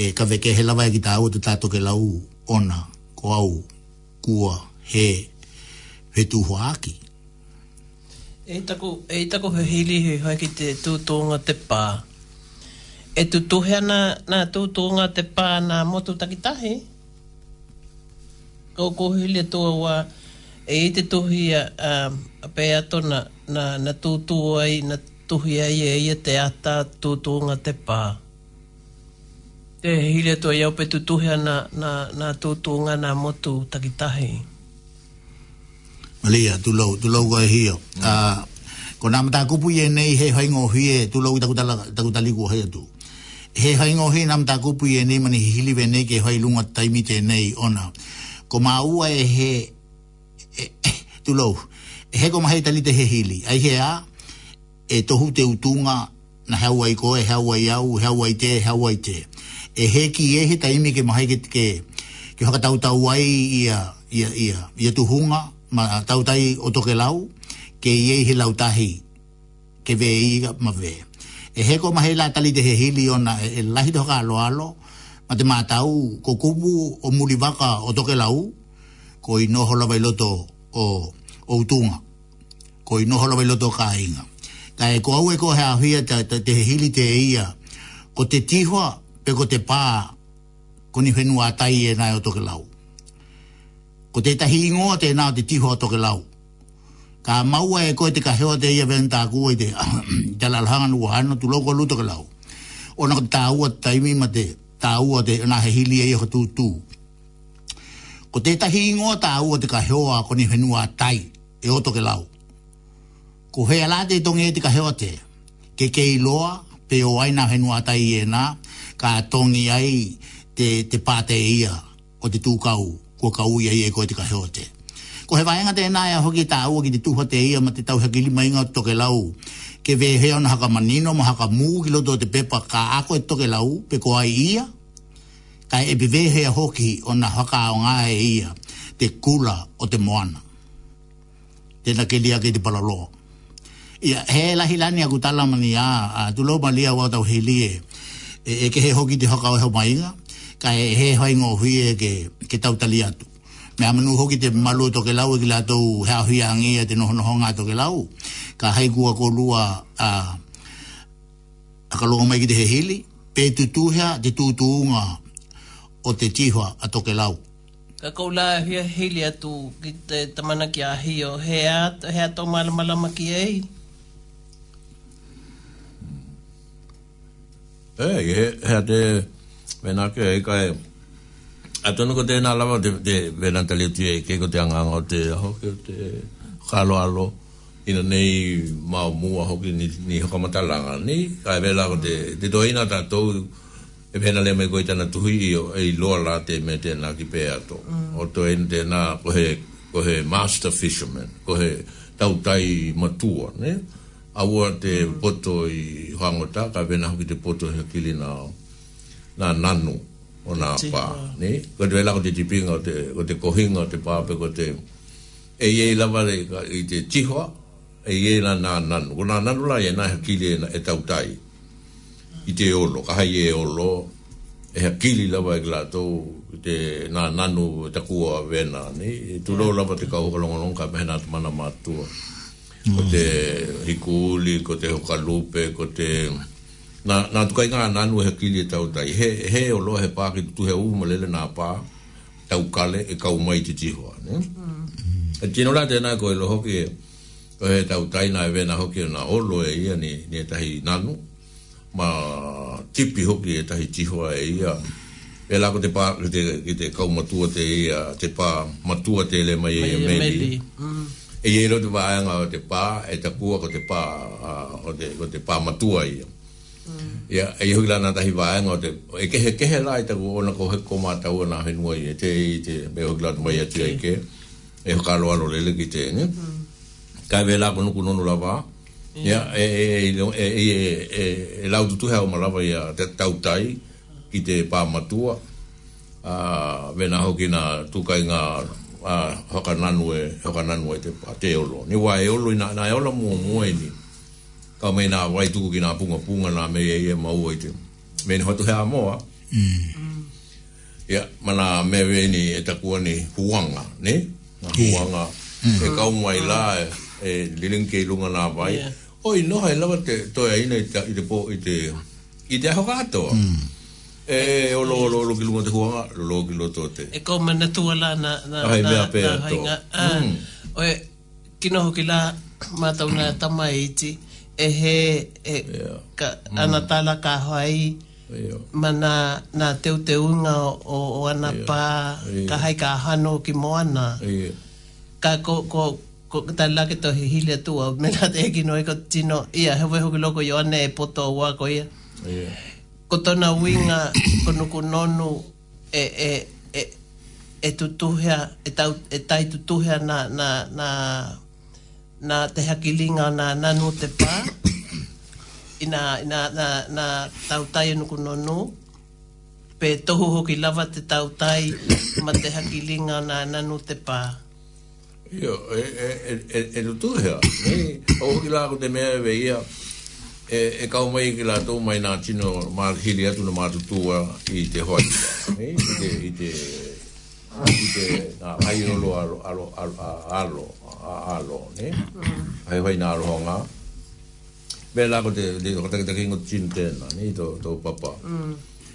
e ka veke he lava e kita tā au te tā toke lau ona, ko au, kua, he, he tūho aki. E tako, e tako he hili he hoa ki te tūtonga te pā. E tu tūtuhea na, na tūtonga te pā na motu takitahi? Mm ko ko hili to wa e te tohi a pe atona na na tu tu ai na tohi ai e te ata tu tu nga te pa te hili to ia pe tu tu na na na tu tu nga na motu takitahi Malia, tu lo tu lo go hi mm. a ko na mata kupu ye nei he hai ngo hi tu lo ta ku ta ku ta li ku tu he hai ngo hi na mata kupu ye nei mani hili ve nei ke hai lunga taimi te nei ona ko maua e he e, e, tu lo e he ko mahe tali te hehili ai he a e tohu te utunga na hau ai ko e hau ai au hau ai te hau ai te e he ki e he taimi ke mahe ke ke, ke haka tau tau ai ia ia ia ia tu hunga ma tau tai o toke lau ke i e he lau tahi ke ve i ma ve e he ko mahe la tali te hehili hili ona e, e lahi toka alo alo alo ma te mātau ko kubu o muri waka o toke lau ko i noho lawai loto o, o utunga ko i noho lawai loto ka inga ka e ko au e ko hea hia te, te, te hili te ia ko te tihua pe ko te pā ko ni whenua tai e nai o toke lau ko te tahi ingoa te nā te tihua o toke lau ka maua e ko te ka heo te ia venta kua i e te te lalhanga nua hana tu loko luto ke lau o nako te taimi ma tāua te nā he hili e iho tūtū. Ko tētahi ingoa tāua te ka heoa ko ni whenua tai e oto ke lau. Ko hea lā te e te ka heoa te, ke kei loa pe o ai nā whenua tai e nā, ka tongi ai te, te pāte ia o te tūkau, ko ka uia i e koe te ka heoa te ko he vaenga te nai a hoki ta au ki te tuha te ia ma te tau hakili mai ngā toke lau ke ve heo ona haka manino ma haka mū ki loto te pepa ka ako e toke lau pe ko ai ia ka e pe vehea hoki ona haka o ngā e ia te kula o te moana tēnā ke lia ke te palaloa ia he lahi lani aku tala mani a tu lo malia wa tau he lie e, e ke he hoki te haka o heo mainga ka e he haingo hui e ke, ke tau tali atu me amanu hoki te malo to ke lau e ki la tou hea hia ngi a te noho noho ngā to ke lau ka hei kua ko lua a, a ka loko mai ki te he hili pe tu tu hea te tu tu unga o te tihua a to ke lau ka kou la hia hili atu ki te tamana ki a hio hea, hea tau mala malama ki ei Hei, hea te, mena ke, hei kai, a tono ko tēnā lawa te, te venanta le tue ke ko te anganga o te hoke o te kalo alo ina nei mau mua hoki ni, ni hokamata langa ni kai vela ko te te tohina tātou e pēna le mai koe tana tuhi i e loa la te me tēnā ki pē ato mm. o to ene tēnā kohe, kohe master fisherman kohe tau tai matua ne Awa te mm. poto i hoangota, ka vena hoki te poto he kilina na nanu ona pa ne Ni? Ko te wela ko te tipinga, ko de kohinga, de pāpe, ko de E ye lava le i te tihoa, e ye la nā nanu. Ko nā nanu la e nā hakili e, e tautai. I te olo, ka hai e olo, e hakili lava e kila de i te nā nanu e te kua vena, ni? Tu lo la lava te kau kalongalong ka mehena tamana mātua. Ko te mm. hikuuli, ko te hukalupe, ko te na na tu kai ngana nu he kili e ta utai he he o lo he pa ki tu he u mo lele na pa ta u kale e ka u mai ti ti ho ne mm. e tino la tena ko e lo ho ki e, o he ta utai na ve na ho ki na o lo e ia ni ni ta hi nanu ma tipi ho ki e ta hi ti ho e ia e la ko te pa te ki te ka u matu te ia te pa matu te le mai e me e ia mm. lo te va o te pa e ta ko te pa o te ko te pa matu ai ya e hui lana tahi vae ngā te e kehe kehe lai tako o nako he koma o nā hinua i e te i te me hui lana mai atu e ke e hoka alo alo lele ki te ene mm. kai vē lāko nuku nonu lava ya e e e e e e e e lau tutu hea o malawa i a te tau tai ki te pā matua a vena hoki na tukai ngā a hoka te pā te olo ni wā e olo i nā e olo mua mua e ni mm ka mai na wai tuku ki nā punga punga nā mei e ia maua i te. Mei ni hotu hea moa. Mm. Ia, mana mea wei ni e takua ni huanga, ne? Huanga. E kau mai la e, e lilinke ke ilunga na wai. Oi, no hai e lawa te toi a ina i te po i te... I te aho katoa. Mm. E, o lo, lo, lo ki lunga te huanga, lo, lo ki loto te. E kau mana tua la na... na Ahai mea pēr to. Oe, kinoho ki la, mātau nā tamai iti. Mm e he e ka, mm. ana tala ka hoai yeah. na, na teu te unga o, o ana yeah. ka hai ka hano ki moana ka ko, ko, ko ta la ke tohi hile tua me na te eki no e ko tino ia he ho ki loko yo ane e poto ua ko ia ko to na winga ko nuku nonu e, e, e, e tutuhea e, tau, e tai tutuhea na, na, na na te hakilinga na nanu te pā ina ina na na tau tai e no kuno no pe tohu hoki lava te tau tai ma te hakilinga na nanu te pā io e e e e lu e tu he o hoki la ko te mea veia e e ka mai ki la tu mai na tino ma hili atu na ma tu tua i te hoi e i te i te i te na ai no lo alo alo alo, alo, alo alo ne ai hoi na alo nga be la de de ko te te ngot chin te na ni to to papa mm.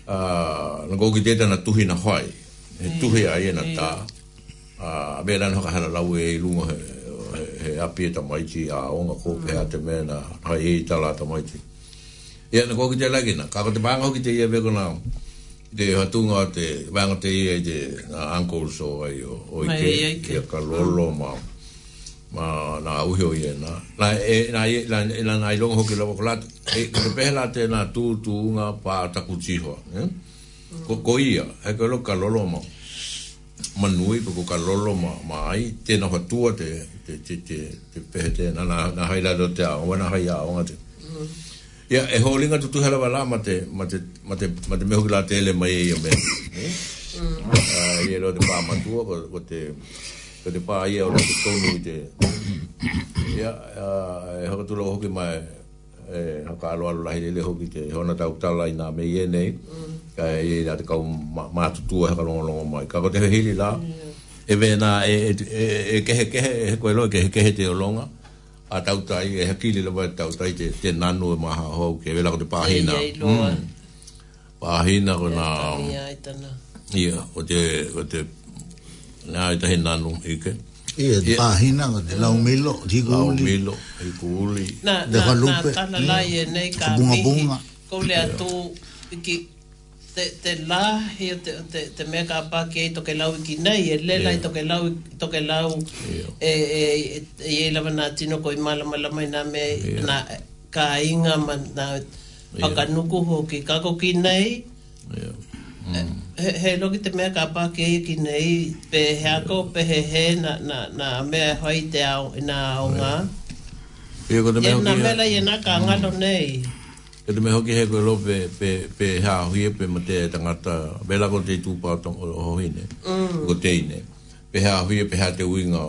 a no go ki te na tuhi na hoi e tuhi ai na ta a be la no ka hala la we lu mo he api e ta mai chi a o nga ko pe mm. te me na ai e ta la ta mai chi ya no go ki te la gi na ka ko te ba ngo ki te ye be ko na de hatunga te vanga te ye de uncle so ai o o ke ka lolo mau ma na uhi o ye na la e na e la e la na e, ilong hoki lo kolat e ko e la te na tu tu nga pa ta ku chi ho ne ko ko ia e ko lo kalolo ma ma ko kalolo ma ma te no ho tu te te te te te pe na na na hai do te ona hai a ona te ya mm. e ho tu tu hala bala ma te mate mate ma me ho la te le mai e me eh ah ye lo te pa ma tu ko te ka te pāi au rātu tonu i te... Ia, e haka tula o hoki mai, e haka alo alo lahi lele hoki te hona tau tala i nā me i e nei, ka e i ma kau mātutua e haka longa longa mai. Ka ko te hili lā, e vē nā e, e, e, e ke kehe, e he koe loa kehe kehe te o longa, a tau tai, e haki lila vai e tau tai te, te nanu e maha hou, ke vela ko te pāhina. Mm. Pāhina ko nā... Ia, o te, o te Nā i tahe nanu, ike. Ia, te pāhina, te lau milo, te kuuli. Lau milo, te kuuli. Nā, nā, nā, tāna lai e nei ka bunga bunga. Kole atu, ki, te, te lā, te, te, te mea ka pāke e toke lau i ki nei, e lela i toke lau, toke lau, e, e, e, e, e, e, tino koi mala mala mai nā me, nā, ka inga, nā, whakanuku ho ki kako ki nei. Ia, he no te mea ka pa ke ki nei pe he ako pe he he na na na me hoi te au na o nga e ko te mea ki e na mea ka nga no nei e te mea ki he ko lo pe pe pe ha hui pe ma te tangata vela ko te tu pa to o hoi ne ko te ne pe ha hui pe ha te winga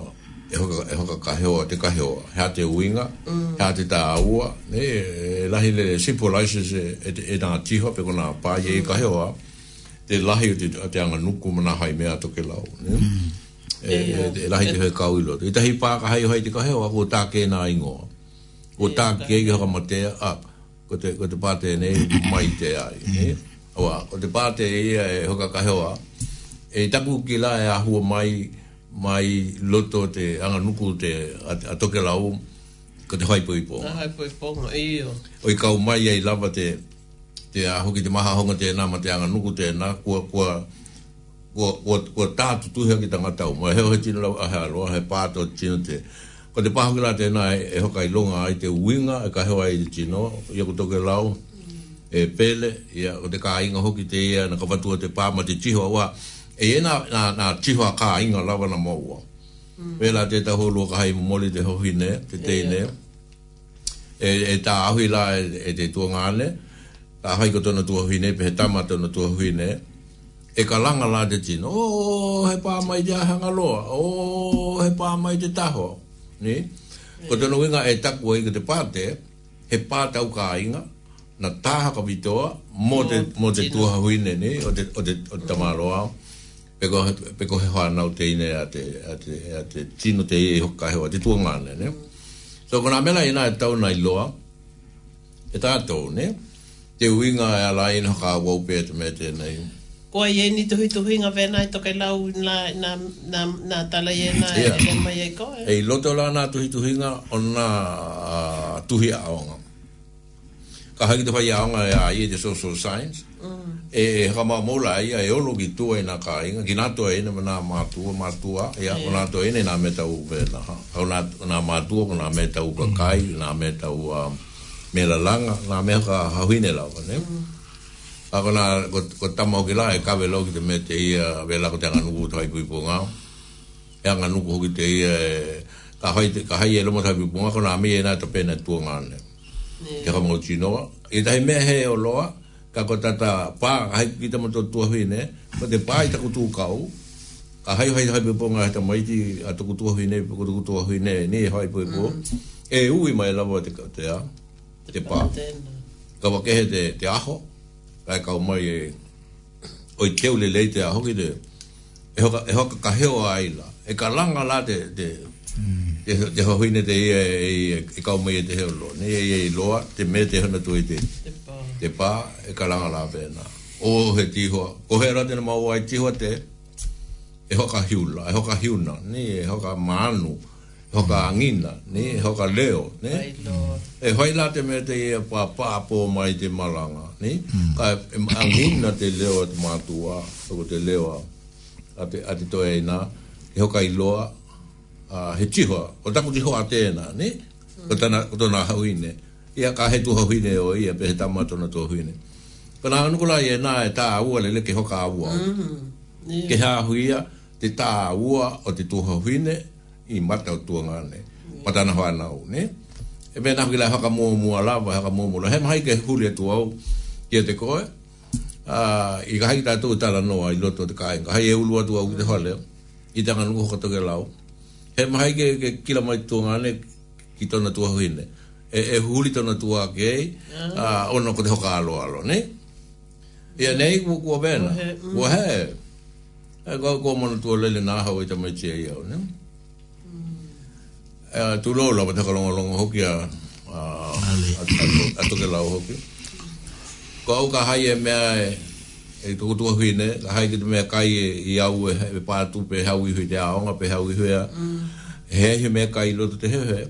e hoka e hoka ka heo te ka heo ha te winga mm. ha te ta ua ne e lahi le simple license e e, e na tiho pe ko na pa ye ka heo a te lahi o te, te anga nuku mana hai mea toke lau. Ne? Mm. E, e, e, e, e lahi te hei kau ilo. I tahi pāka hai hai te kahewa, ko tā kēnā ingoa. Ko tā kēi hoka matea, a, ko te, ko ne pāte mai te ai. O Oa, ko te e ia e hoka kahewa, e taku ki la e ahua mai, mai loto te anga nuku te a, toke lau, ko te haipoipo. Te haipoipo, no, i o. O i kau mai e lava te, te a hoki te maha honga tēnā ma te anga nuku tēnā kua kua kua, kua, kua tātu tuhia ki tanga tau ma heo he tino lau ahea loa he pātua tino te ko te paha kira tēnā e, e hoka i longa ai te winga e ka heo ai te tino ia ku toke lau e pele ia o te kā inga hoki te ia na ka watua te pā ma te tihoa wā e e nā, nā, ka inga lawa na maua mm. Vela te taho lua ka hai mumoli te hohi te teine. E, e tā ahui la e, e te tuanga a hai ko tono tua hui nei, pe he tama tono tua hui nei, e ka langa la te tino, o oh, he pā mai te ahanga loa, o oh, he pā mai te taho, ni? Ko tonu winga e taku e ka te pāte, he pāte au ka inga, na taha ka vitoa, mō te, mō te tua hui nei, ni? O te, o te, o te tama loa, peko, peko he whanau te ine a te, a te, a te tino te e hoka hewa, te tua ngāne, ni? So, kona mela ina e tau nai loa, e tātou, ni? Ni? te uinga e ala i no ka wau pe te mete nei. Ko ai ni tuhi tuhi nga vena i toke lau na, na, na, tala i e na e mai e koe. Eh? Ei loto la na tuhi tuhi nga o na tuhi aonga. Ka haki te whai aonga e a i e te social science. Mm. E e ka mā mōla e a e olo ki tua i nga ka inga. Ki nā tua e ne ma nā mātua, mātua. E o nā tua e nā metau vena. O nā mātua ko nā metau kakai, nā metau... Um, me la langa la me ha ha vine la ne mm. a con con tamo que la e cabe lo que te mete ahí a ver la que tenga nugu trai cui ponga e anga ko que te ia e e, ka hai ka hai e lo mo trai ponga con a mi na to pena tu nga ne te ha mo chino e dai me he o loa ka ko ta pa hai ki te mo to tu ne ko te pa i ta ku tu kau ka hai hai hai ponga ta mai ti a to ku tu vine ko tu tu vine ni hai pu mm. e ui mai la te ka te a te pā. Ka wakehe te, te aho, kai kau mai e, oi keu le lei te aho ki te, e hoka, e hoka ka heo a aila, e ka langa la te, te, mm. te, te hohine te ia e, e, e, e kau mai e te heo loa, ne e, e, loa, te me te hana tui te, te pā, e ka langa la pēna. O he tihua, ko he rate na maua e tihua te, e hoka hiula, e hoka hiuna, ne e hoka maanu, e hoka maanu, hoka angina, ne, hoka leo, ne. E hoi la te mea te ia e pā pāpō mai te malanga, ne. Hmm. Ka angina te leo te mātua, hoko te leo a te, a te toe ina, e hoka i loa, a, he tihoa, o taku tihoa a tēna, ne, hmm. O tana, o tana hauine, ia ka he tuha huine o ia, pe he tamatona tuha huine. Ka nā anukula i e nā e tā ua lele ke hoka a ua. Mm mm-hmm. Ke hā huia, te tā ua o te tuha huine, i mata o tuanga ne patana ho ana o ne e be na ki la ha ka mo mo ala ba ha ka mo mo la hema ke huli tu au ki te koe, a i ga hai ta tu ta la no ai lo te ka ai e ulu tu au te hale i ta ngu ko to lao hema hai ke ke ki la mai tuanga ne ki tona tu au e e huli tona tu a a ono ko te hoka alo alo ne Ia nei ku ku avena. Ku he. Mm. E, ko ko mona tu lele na hawe mai chea iau, ne? Eh, tu lo lo pata kalong long hoki a a to ke la hoki ko au ka hai me e e to to hui ne la hai de me kai e au e pa tu pe ha wi hui de a nga pe ha wi hui a he mm. he me kai lo te he he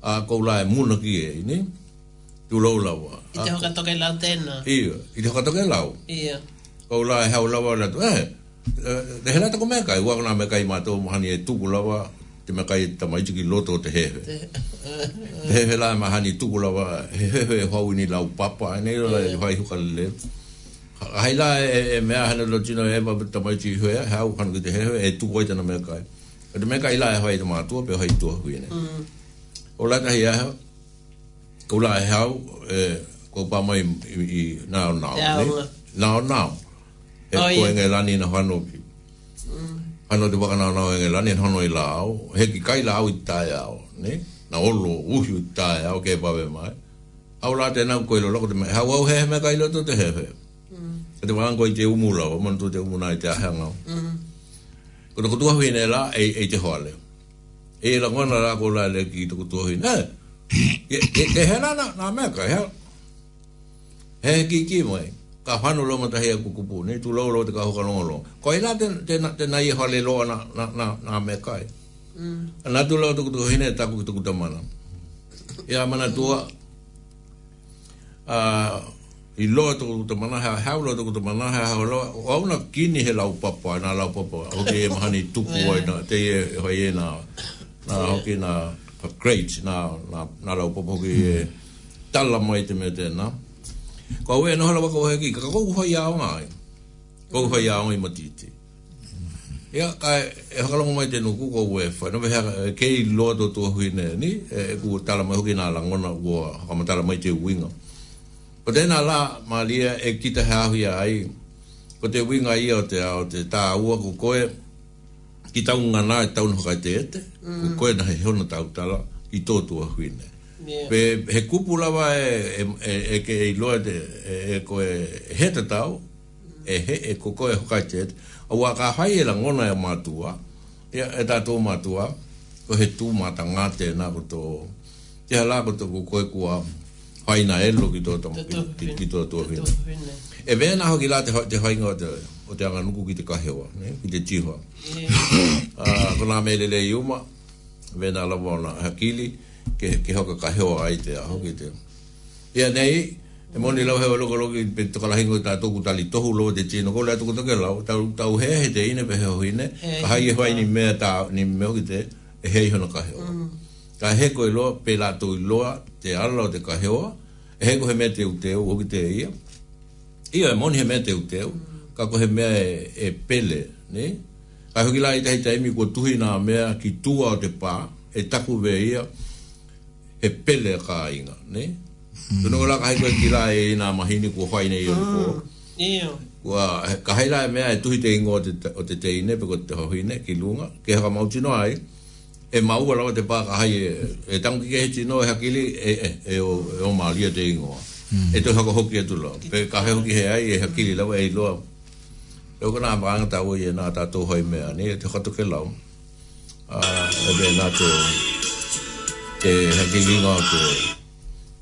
a ko la e mun ki e eh, ni tu lo la wa i te hoka toke lau tēnā. Ia, i te hoka lau. Ia. Kau la e hau lawa la tu, eh, te hela tako mea kai, wakana mea kai mātou mahani e tuku lawa, te me kai tama i tiki loto te hehe. Te hehe la ma hani tuku lawa hehe e hau ni lau papa e nei rola e hai huka le. Hai la e, e mea hana lo tino e ma tama i tiki hue e hau kanu ki te hehe e tuku oi tana me kai. E te me kai la e hai tama atua pe hai tua hui nei. Mm. O la tahi aha, kou la e hau e kou mai i nao nao. Nao nao. E koe ngai lani na hanopi ano te waka nao nao engelani en hono i la au, he ki kai la au i tae au, ne? Na olo uhi i tae au kei pape mai. Au la te nao koe lo loko te mai, hau au hehe mea kai lo to te hehe. E te wakan koe te umu lao, manu tu te umu nai te ahe ngau. Kuta kutua hui nei la, e te hoa leo. E la ngona la ko la le ki te kutua hui, ne? Ke he na na mea kai, he? He he ki ki mai ka whanu longa tahi a kukupu, ne tu lau lau te ka hoka longa longa. Ko ina te, te, te, hale loa na, na, na, na me kai. Mm. Nā tu lau tuku tuku hine e taku tuku ta mana. Ia mana tua, uh, i loa tuku tuku ta mana, hea hau loa tuku ta mana, hea hau loa, o auna kini he lau papa, nā lau papa, hoki e mahani tuku oi, te e hoi e nā, nā hoki nā, great, nā, nā, nā lau papa hoki e, tala mai te me tēnā. Ko we no hala wako hoki ka ko ho ya nga. Ko ho ya nga mo ti ti. Ya ka e, e hala mo te no ku ko e we fa no beha e, ke i lo do to hu ni e ku ta la hoki na la ngona wo ka mo ta la mo te winga. Ko te la ma lia e kita ha hu ya ai. Ko te winga i o te a o te ta u ko ko e ki tau ngana e tau no te ete. Ko mm. ko na he hona tau tala i tō tua hui nei pe he kupu lava e e e, e ke i loa te e, e ko e he te tau e he e koko e hokaitet a wā ka hai e la ngona e mātua e, e, tātou mātua ko he tū mata ngā tēnā ko tō te hala ko tō koko kua haina e lo ki tō tō ki tō hina e vēna hoki la te, te hainga o te o te anga nuku ki te kahewa ne? ki te tīhoa yeah. uh, ko nā mele le iuma vēna lawa o nā hakili ke ke hoka ka heo ai te aho ki te. Ia nei, e moni lau heo loko loki pe toka lahingo ta tōku tali tohu loo te tino kōlea tōku toke lau, tau, tau hea he te ine pe heo hine, ka hai e hoai ni mea ta ni meo ki te, e hei hono ka heo. Mm. Ka heko e loa, pe la tōi loa te ala te ka heo, e heko he mea te uteo, o ki te ia. Ia e moni he mea te uteo, mm. ka ko he mea e, e pele, ne? Ka hoki la i tahi taimi kua tuhi nā mea ki tua o te pā, e taku vea ia, e pele ka inga, ne? Mm. Tuna wala kahi koe kila e ina mahini kua whai nei yoi e ah. kua. Kua la lai e mea e tuhi te ingo o te te ine, peko te hohi ne, ki lunga, ke haka mautino ai, e maua lawa te paka hai e, e tangu ke hechi no e hakili e, e, e, o, e o maalia e te ingo. Mm. E tu haka hoki e tula, pe kahi hoki he ai e hakili lawa e iloa. E o kona maanga tawa i e nā tātou hoi mea ni, ah, e te khatu ke lau. Uh, e be nā Te te hangi ngā te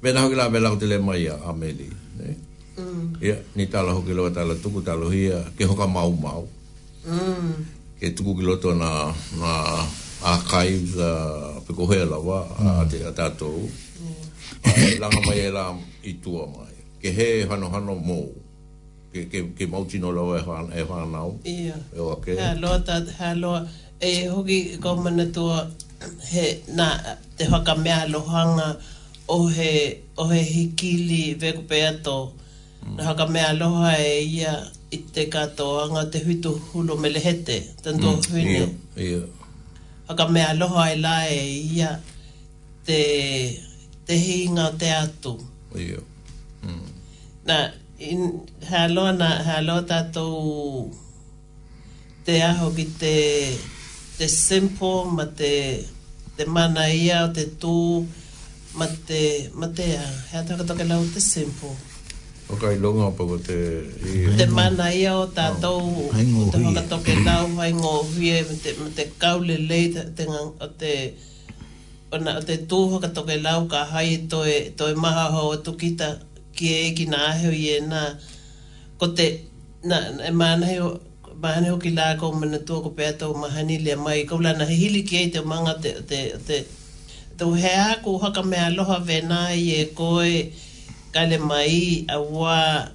me na hoki la me la te le mai ameli ne mm. ia ni tala hoki lo tala tuku tala hia ke hoka mau mau mm. ke tuku ki loto na na archive a pe ko hela wa a mm. te atato e la nga mai la i tua mai ke he hano hano mo ke ke ke mau tino lo e hana e hana nau ia ok e ha lo ta ha e hoki ko tua he na te whakamea lohanga o he, o he hikili veku peato. Mm. Whakamea loha e ia i te katoanga te hitu hulo melehete, tanto mm. hwini. Yeah, yeah. Whakamea loha e la e ia te, te hinga te atu. Yeah. Mm. Na, in, he aloa na, he aloa tātou te aho ki te, te simple ma te te mana ia, te tū, ma te, ma te a, hea taka toke lau te simple. O kai longa pa ko te... Te mana ia o tātou, oh, o te haka toke lau, hai ngō hui, e ma te, ma te kaule lei, te o te... O, na, o te tū haka toke lau ka hai to e maha ho o tukita ki e ki nā ahio i e nā. Ko te, na, e mana hei mahani hoki la ko mena tu ko peto o mahani le mai ko la na hili ke te manga te te te te hea ko haka me aloha venai e koe kale mai awa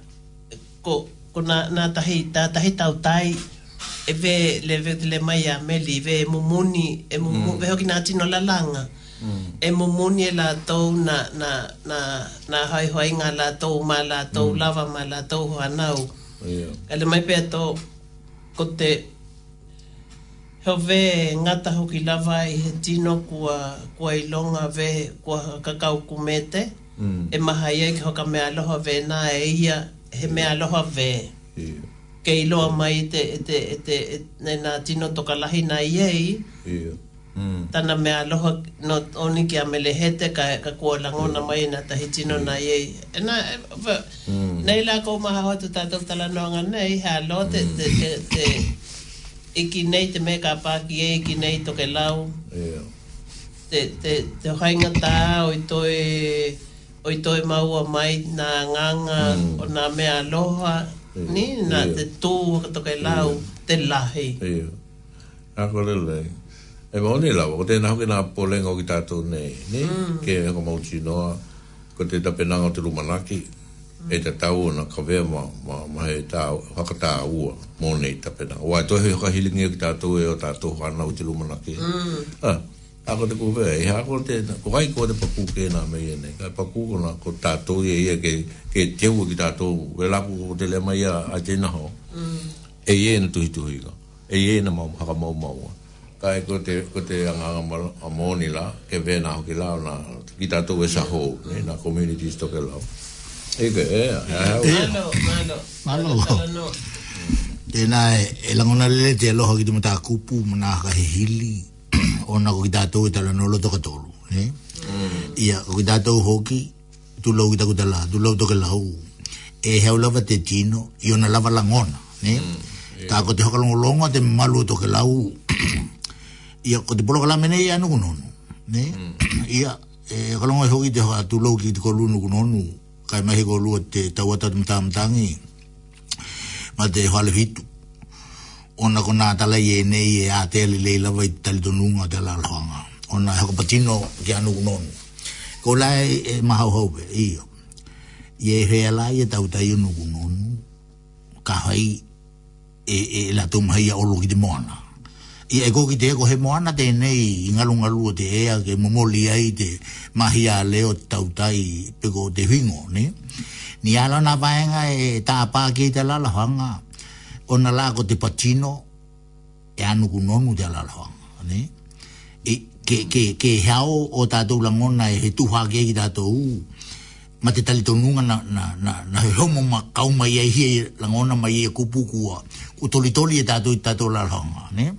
ko ko na na tahi ta tahi tau tai e ve le ve le mai a me li ve mo moni e, e mo e mm. ve hoki na tino la langa mm. e mo moni e la tau na na na na hai hoi nga la tau ma la tau mm. lava ma la tau hoa nau yeah. kale mai peto ko te heo ve ngata hoki lava i he tino kua, kua ilonga ve kua kakao kumete mm. e maha ia ki hoka mea aloha ve nā e ia he mea aloha ve yeah. ke iloa mai te, te, te, e te, e te, e te, te, te, te, e te, e te, e te, e Mm. Tana mea aloha no oni ki amelehete ka, ka kua langona mm. mai na tahitino mm. na iei. E na, mm. nei la kou maha hoatu tātou tala noanga nei, hea lo mm. te, te, te, iki nei te meka pāki e iki nei toke lau. Yeah. Te, te, te hainga tā oi toi, oi toi maua mai na nganga mm. o nā mea aloha, ni nā te tū toke lau, yeah. te lahi. Yeah. Ako lelei. E mo ni la, ko te hoki na nga polenga o ki tātou nei, ne? Mm. Ke e ko mauti noa, ko te tapenanga o te rumanaki, e te tau o na kawea ma, ma, ma he tā, hakatā ua, mo nei tapenanga. Wai tohe hoka hilingi o e ki tātou e o tātou hana o te rumanaki. Mm. Ha, ako te kuwea, e ha ko te, ko hai ko te paku ke nga mei e nei, ka paku ko na ko tātou e ia ke, ke te ua ki tātou, we lapu ko te lema ia a te naho, mm. e ia na tuhi tuhi ka, e ia na haka mau mau ai ko te ko te anga a moni la ke vena ho ki la na ki ta esa ho ne na community to ke la e ke e malo malo e, e te na e la ngona le te lo ho ki tu kupu mana ka hili ona ko ki e ta tu no lo to ka tolu ne mm. ia ko ki ta ho ki tu lo ki ta ku ta la tu lo to ke la u e he o lava te tino i ona lava la ngona ne ta mm, ko te ho ka longo te malu to ke la u ia ko te poloka lamene ia nuku nonu ne mm. ia e kalonga e hoki te hoa tu lo ki te kolu nuku nonu kai mahi ko lua te tau atatum tamtangi ma te hoa lehitu ona ko nga tala ye ne ye a te ali lei lava i tali tonunga te ala alhoanga ona e hoko patino ki a nuku nonu ko lai e mahau haupe ia ye hea lai e tau tai nuku nonu ka hai e, e la tumhaia olo ki te moana i e goki te ko he moana te nei i ngalu ngalu te ea ke momoli ai te mahi a leo te tautai peko te whingo, ne? Ni ala na vaenga e tā pā ki te lalahanga o na lako te patino e anu ku nonu te lalahanga, ne? E, ke, ke, ke heao o tātou langona e he tuha ke ki tātou ma te talito tonunga na, na, na, na he homo ma kauma i e hi langona ma i e kupukua ku toli toli e tātou i tātou lalahanga, ne? Ne?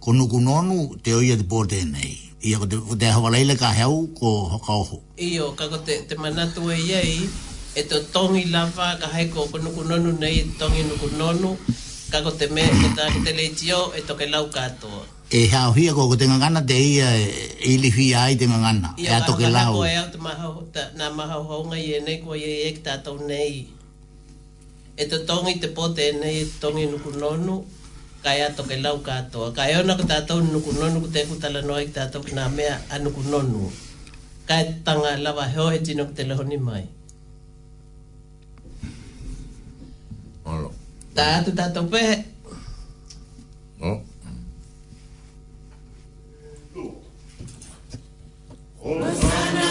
ko nuku nonu te oia te pōte nei. Ia ko te, te ka heau ko hoka oho. Iyo, ka ko te, manatu e iei, e to tongi lava ka haiko ko nuku nonu nei, tongi nuku nonu, ka ko te me, e ta te leitio, e to ke lau katoa. E hao hia ko ko te ngangana te ia e, e ili hia ai te ngangana, Iyo, e ato Ia ka ko e au te maha, na maha hounga i e nei ko i e ek tātou nei. E to tongi te pote e nei, tongi nuku nonu, kaya toke ke lau katoa kaya ona ko tātou nukunonu ko te kutalanoa i tātou ki nā mea a kaya e tanga lava heo he tino ko te mai Olo. pehe. Oh. Hosanna,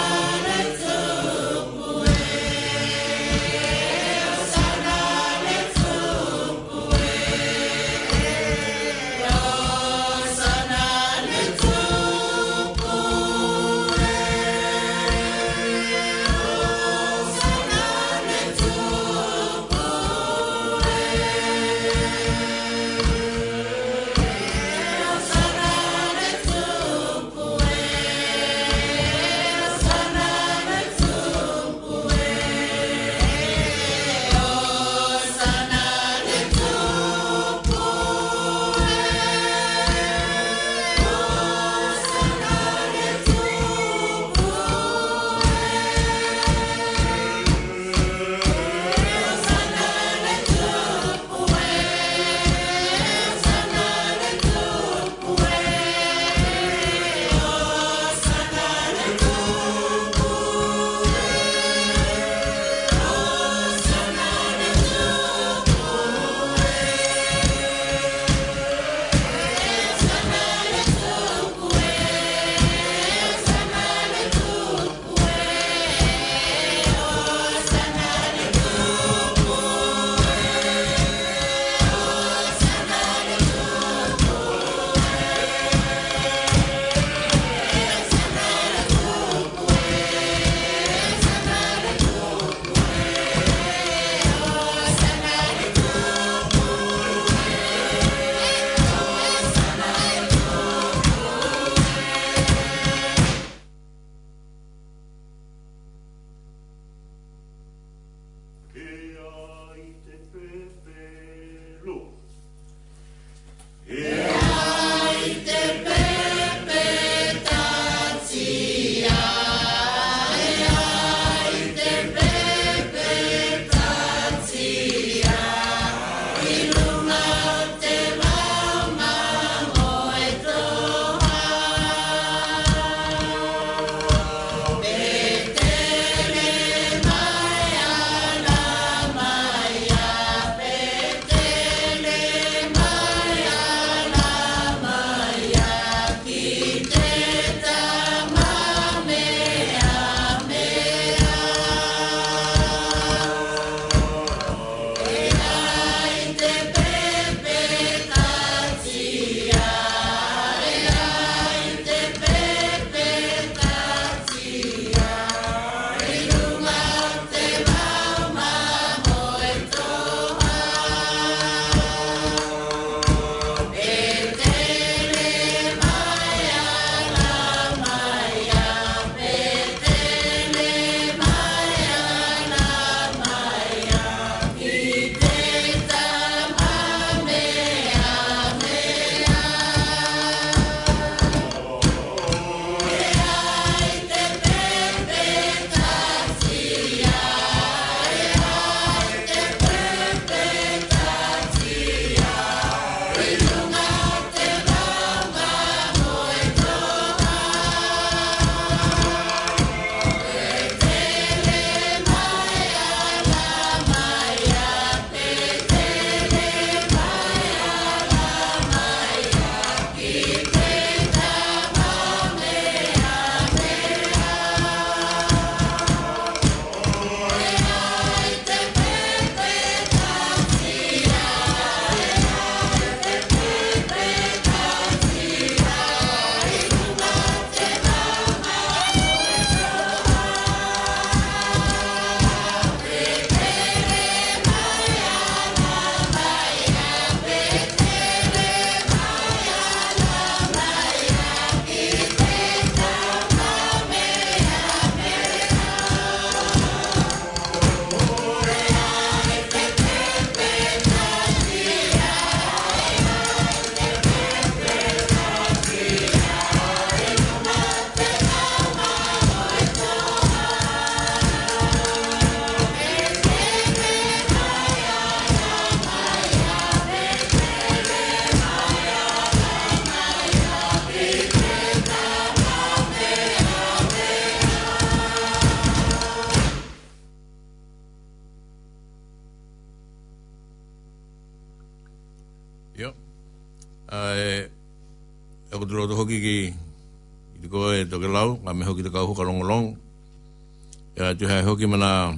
hoki mana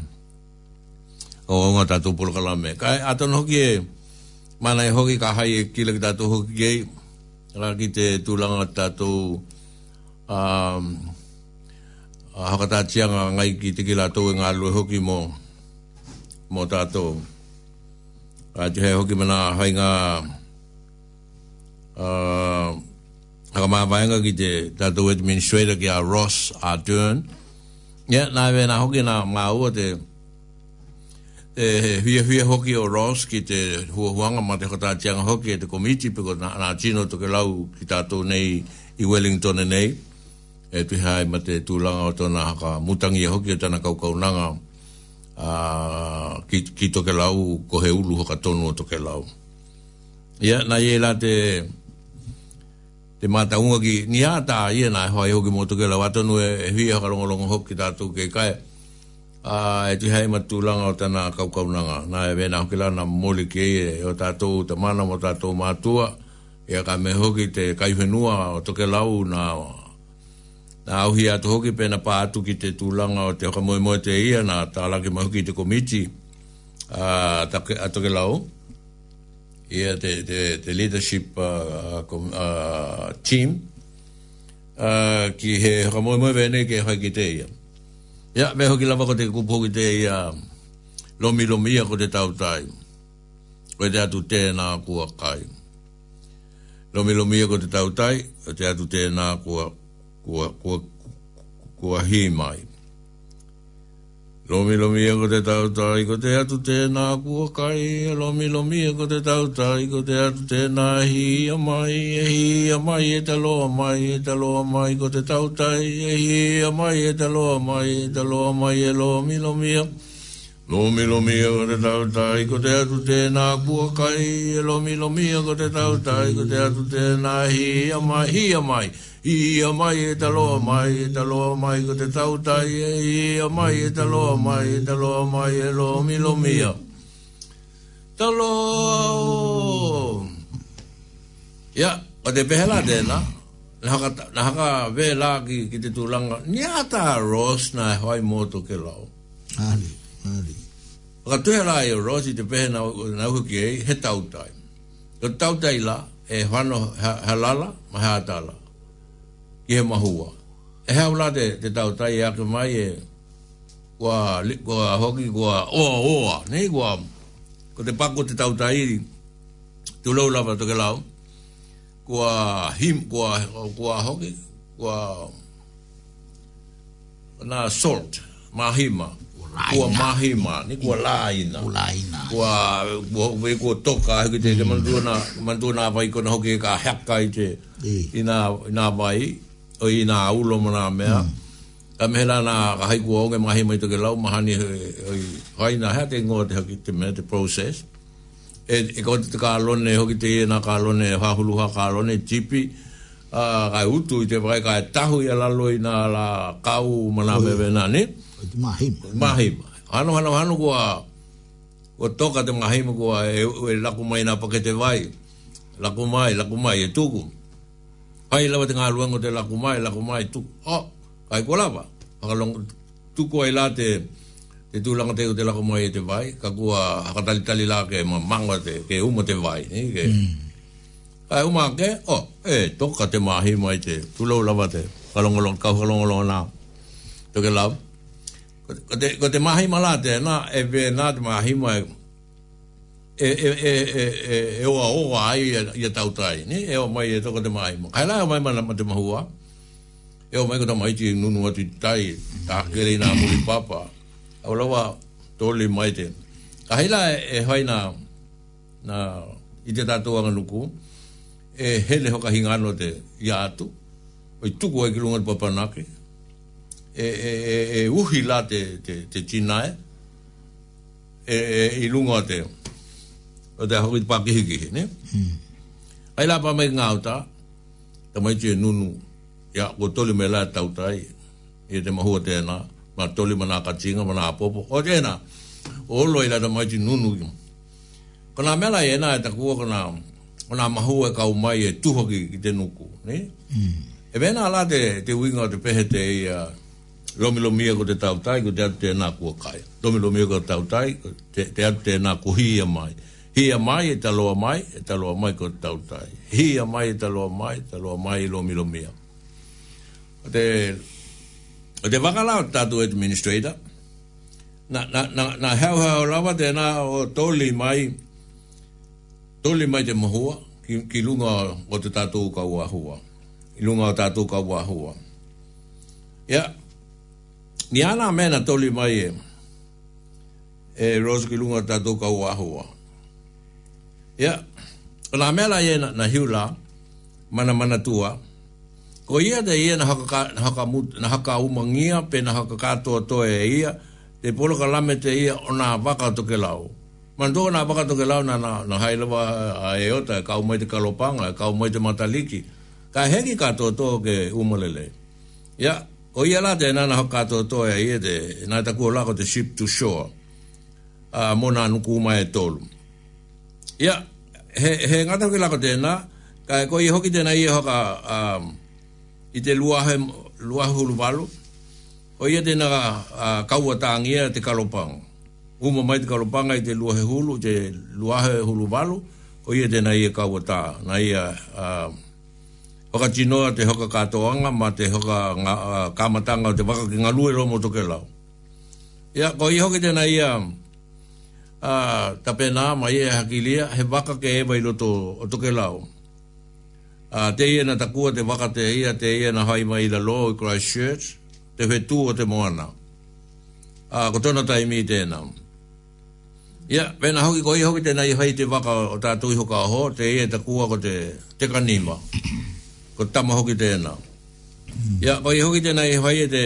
o unga tatu pulo kala me. Kai atan hoki e mana e hoki ka hai e kila ki tatu hoki kei ra ki te tulanga tatu um, a hakata tianga ngai ki te kila tau e ngā lue hoki mo mo tatu. A te hei hoki mana hai ngā a uh, haka mā vainga ki te tatu administrator ki a Ross Ardern. Ross Ardern. Ya, nā e nā hoki nā ngā ua te e, hia hia hoki o Ross ki te huanga ma te kata tianga hoki e te komiti piko na, nā tino toke lau ki tātou nei i Wellington e nei e tu hai ma te tūlanga o tōna haka mutangi e hoki o kau kaukaunanga a, ki, ki toke lau kohe ulu hoka tonu o toke lau. Ia, nā e la te te mata unga ki ni ata i na e hoa i hoki motu ke la wata nu e, e hui e haka longa hoki tātou ke kai a e tu hei matu langa o tana kau kau nanga na e vena hoki la na moli ke i e o tātou te mana mo tātou mātua e ka me hoki te kai whenua o toke lau na na auhi atu hoki pena pā atu ki te tūlanga o te hoka moe moe te ia na tālaki mahuki te komiti a toke lau yeah, the, the, the leadership uh, uh, uh team uh, ki he hamoe moe vene ke hai ki te ia. Ia, me hoki lama ko te kupo ki te ia lomi lomi ia ko te tautai. Ko te atu tēnā kua kai. Lomi lomi ia ko te tautai, ko te atu tēnā kua, kua, kua, kua, kua himai. Lomi lomi e ko te tau tai ko te atu te nā kua kai Lomi lomi e ko te tau tai ko te atu te nā hi a mai E hi a mai e te loa mai e te loa mai ko te tau tai E hi a mai e te loa mai e te loa mai e lomi lomi e Lomi lomi e ko te tau tai ko te atu te nā kua kai Lomi lomi e ko te tau tai ko te atu te nā hi a mai hi a mai e Ia mai e taloa mai e taloa mai ko te tautai e ia mai e taloa mai e taloa mai e lo mi lo mia. Taloa o! Ia, o te pehela tēnā, na haka vē lā ki, ki te tūlanga, ni ata ros na e hoi mōtu ke lau. Ali, ali. Waka tuhe lā e ros i te pehe na, na uki e, he tautai. Ko tautai la, e whano halala, ma he atala ki mahua. E hea ula te, te tau tai e ake mai e kua, kua hoki kua oa oa, nei kua ko te pako te tau tai tu lau lava toke lau kua him, kua, kua hoki kua na salt, mahima kua mahima, ni kua laina kua kua, kua, kua toka hoki te mm. mantua na mantua na vai kona hoki e ka hakai te ina ina vai o i nā ulo mo nā mea. Mm. A mehe nā nā haiku onge mahi mai toke lau mahani oi hai nā hea te ngoa te hoki te mea te process. E, e kote te kālone hoki te iena kālone hahuluha kālone tipi. a uh, kai utu i te pakai kai tahu i alalo i nā la kau mana oh, mewe nā ni. Mahima. Mahima. Hano hano hano kua kua toka te mahima kua e, e laku mai nā pakete vai. Laku mai, laku mai e tuku. Mm. Pai lava te ngāluango te lako mai, lako mai tu. O, ah, kai ko lava. Haka long, tu ko ai la te, te tu langa te te lako mai e te vai. Ka kua haka tali tali la ke ma manga te, ke uma te vai. Ni, ke. Mm. Kai uma ke, o, oh, e, toka te mahi mai te, tu lau lava te, ka longa long, ka longa longa longa na. Toke lava. Ko te, ko te mahi ma la te, na, e ve na te mahi mai, e e e e e e o o ai ia tau tai ni e, e o mai e toko te mai mo kai lai mai mana de mahua e o mai ko mai ti nu nu ati tai ta kere na mo papa o lawa tole mai te kai lai e, e hai na na i te tatu anga nuku e hele hoka hingano te ia atu o tu ko e ki lunga papa na ke e e e uhi la te te te tinae e e i lunga te o te hoki pāke hiki ne? Mm. Ai lāpā mai ngā uta, ta mai tue nunu, ya ko toli me lai tautai, e te mahua tēnā, ma toli mana katinga, mana apopo, o tēnā, o olo i lai ta mai tue nunu, ko nā mela i ena e takua, ko nā, ko nā mahua e kau mai e tuhoki ki te nuku, ne? Mm. E vena ala te, te winga o te pehe te i, uh, Romilomia ko te tautai, ko te atu tēnā kua kai. Romilomia ko te tautai, te, te atu tēnā kuhia mai hi a mai e taloa mai, e taloa mai ko tau tai. Hi a mai e taloa mai, e taloa mai lo milo mia. O te, o te wakalao tatu administrator, na, na, na, na heo heo lawa te na o toli mai, toli mai te mahua, ki, ki lunga o te tatu ka ua hua. I lunga o tatu ka ua hua. Ia, yeah. ni ana mena toli mai e, e rosu ki lunga o tatu ka ua hua. Ya. yeah. la mea la ye na, na hiu la, mana mana tua, ko ia te ia na haka, na haka, mut, na haka umangia, pe na haka katoa toa e ia, te polo ka lame te ia o na waka toke lau. Mantua na waka toke lau na, na, na hailawa a eota, e ka umai te kalopanga, e ka umai te mataliki, ka heki katoa toa ke umalele. Ya. yeah. ko ia la te na na haka katoa toa e ia te, na takua lako te ship to shore, uh, mona nuku umai e tolu. Ia, Ia, he, he ngata hoki lako tēnā, ka e koi hoki tēnā i hoka um, i te luahe, luahe huluwalu, o ia tēnā ka uh, kaua tāngia te kalopang, Uma mai te kalopanga i te luahe hulu, te luahe huluwalu, o ia tēnā i e kaua tā, na ia uh, hoka tinoa te hoka kātoanga, ma te hoka ngā, uh, kamatanga te waka ki ngā lue lomo toke lau. Ia, koi hoki tēnā i a... Uh, um, Ah, tape nā mai e hakilia, he waka ke e i loto o toke lao. Ah, te ia na takua te waka te ia, te ia na hai mai la loa i Christchurch, te whetū o te moana. Uh, ko tona tai mi tēnā. Ia, yeah, pēnā hoki ko i hoki tēnā i hai te waka o tātou hoka ho, te ia takua ko te, te kanima. Ko tama hoki tēnā. Ia, yeah, ko i hoki tēnā i hai e te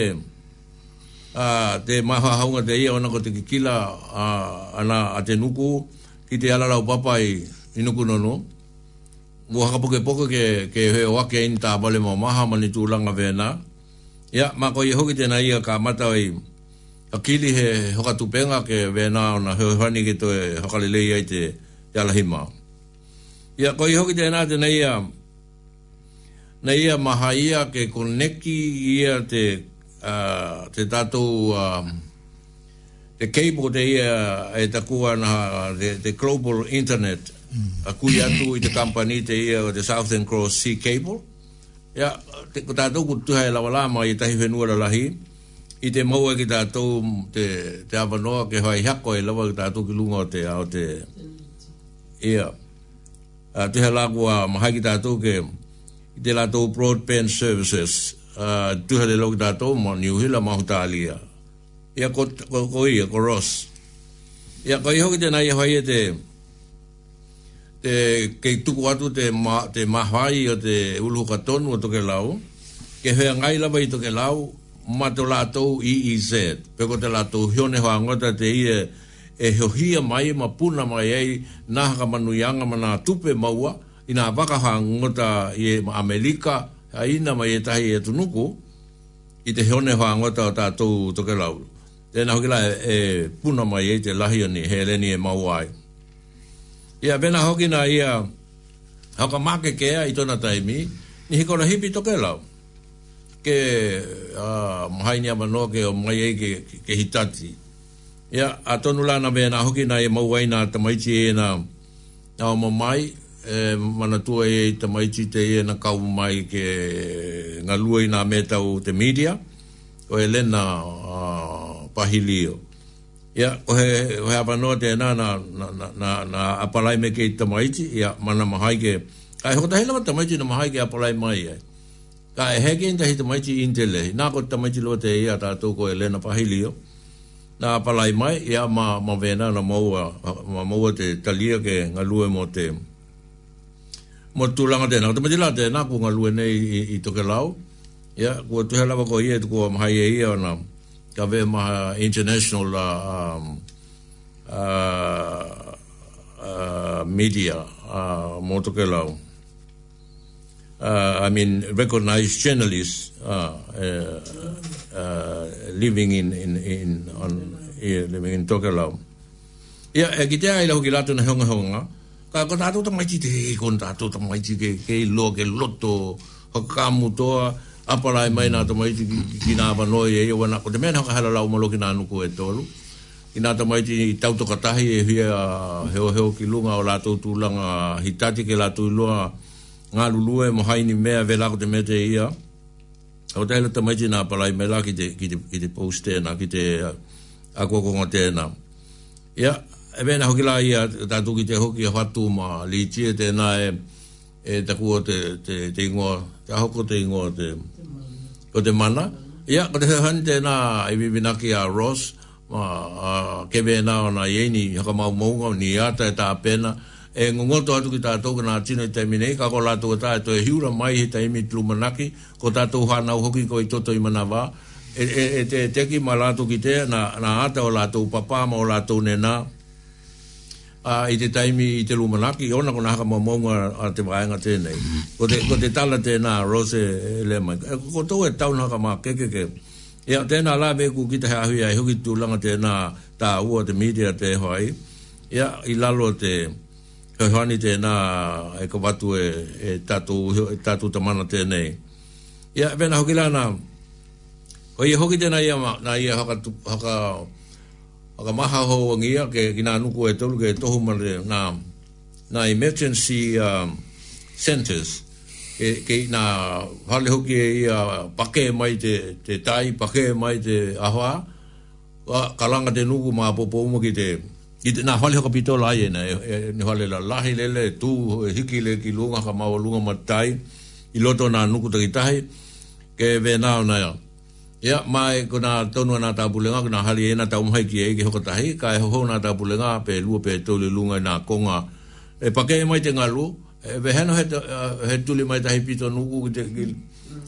a ah, te maha haunga te ia ona ko te kikila ah, ana a te nuku ki te alarau papa i, nuku nono. Mua hakapoke poke ke, ke he o ake in tā male mo maha mani tūlanga vēnā. Ia, mā koe hoki tēnā ia ka mata i a kili he hoka tupenga ke vēnā ona he hwani ki toi hokalilei ai te alahima. Ia, koe hoki tēnā tēnā ia na ia maha ia ke koneki ia te uh, te tatou um, te cable te ia e takua na te, global internet mm. a kui atu i te company te ia o te Southern Cross Sea Cable ya te ko tatou ku tuha e lawa lama i tahi whenua la lahi i te maua ki tatou te, te awanoa ke hoa i hako e lawa ki tatou ki lunga o te a o te ia a ah, tuha lakua mahai ki ke i te lato broadband services Ah, tuha de log da to mo new hill ma huta ya ko ko ko ya ko ros ya ko iho kite na iho e ye te te ke tu ko atu te ma te ma hai o te ulu ka ton o to ke lau ke he ngai la bai to ke lau ma to la to i e i e z pe ko te la to hio ne ho angota te i e he hia mai ma puna mai ai na ka manu yanga mana tupe maua ina vaka ha ngota ye amerika a ina mai e tahi e tunuku, i te hione hoa ngota o tātou toke lau. Tēnā hoki la e puna mai e te lahi ni, he leni e mauai. Ia vena hoki na ia haka māke kea i tona taimi, ni hikora hipi toke lau. Ke uh, mahai ni amano ke o mai e ke, hitati. Ia a tonu lana vena hoki na e mauai na tamaiti e na o mamai, e manatua e i tamaiti te e na kau mai ke ngā lua i nga meta te media o e lena uh, pahilio ia o he, o he apanoa te na na, na, na, apalai me ke i tamaiti ia mana mahai ke ai ho ta helama tamaiti na mahai ke apalai mai ai ka e heke inta hi tamaiti intele nā ko tamaiti lua te ia tātou ko e lena pahilio na apalai mai ia ma, ma vena na maua ma maua te talia ke ngā lua mo te mo mo tu langa tēnā, kata mati la tēnā, ku ngā lue nei i, i toke lau, ia, yeah, kua tuhe lawa ko ie, kua mahai e ia, ona, ka ve maha international uh, um, uh, uh, media, uh, mo toke lau. Uh, I mean, recognized journalists uh, uh, uh, living in, in, in, on, yeah, living in Tokelau. Ia, yeah, e ki te aila hoki lātuna heonga heonga, ka ko tātou tanga iti te hei kon tātou tanga iti ke ke lo ke loto hoka mutoa aparai mai nā tanga iti ki nā vanoi e iwa nā ko te mena hoka hala lau malo ki nā nuku e tolu ki nā tanga iti tau toka tahi e hui a uh, heo heo ki lunga o lātou tūlanga hitati ke lātou ilua ngā lulue mo haini mea ve lā ko te mete ia o te hele tanga iti nā aparai mai lā ki te, ki te, ki te post tēnā ki te uh, Ia, e vena hoki la ia ta tuki te hoki a fatu ma li tia te na e e ta kua te te, te ingoa te ahoko te ingoa te ko te mana ia ko te hehan te na i vivinaki a Ross ma ke vena o na iei ni haka mau maunga ni ata e ta apena e ngongoto atu ki ta tātou na tino i minei ka ko lātou ta e to e hiura mai he taimi tlu manaki ko ta tātou hana hoki ko i toto i mana e, e, e, te teki ma lātou ki te na, na ata o la tu ma o tu nena e a i te taimi i te lumanaki, ona kona haka mamonga maunga a te maenga tēnei. Ko te, ko te tala tēnā, Rose e, e le mai. E, ko to e tau naka mā ke E a tēnā la ku ki te hahui a hiki tū langa tēnā tā ua te media te hoi ya i lalo te hoani tēnā e ka watu e, e tatu, e tatu tamana tēnei. E a vena hoki lana, ko i hoki tēnā ia, ma, na ia haka, haka, haka, o ka maha ho o ngia ke ki nā nuku e tolu ke tohu mare na na emergency um, centers ke, ke nā hale hoki e i a pake mai te, te tai, pake mai te awa wa kalanga te nuku mā popo umo ki te i te nā hale hoka pito lai e nā e, e, ni hale la lahi lele tū e hiki le ki lunga ka mawa lunga mat tai i loto nā nuku takitahi ke vē na o ya Ya mai ko nga tonu nga tāpulenga, ko nga hali e nga tāumhai ki e ke hokatahi, ka e hoho nga tāpulenga, pe lua pe tōle lunga na konga. E pake e mai te ngalu, e vehenu he, tu tuli mai tahi pito nuku ki te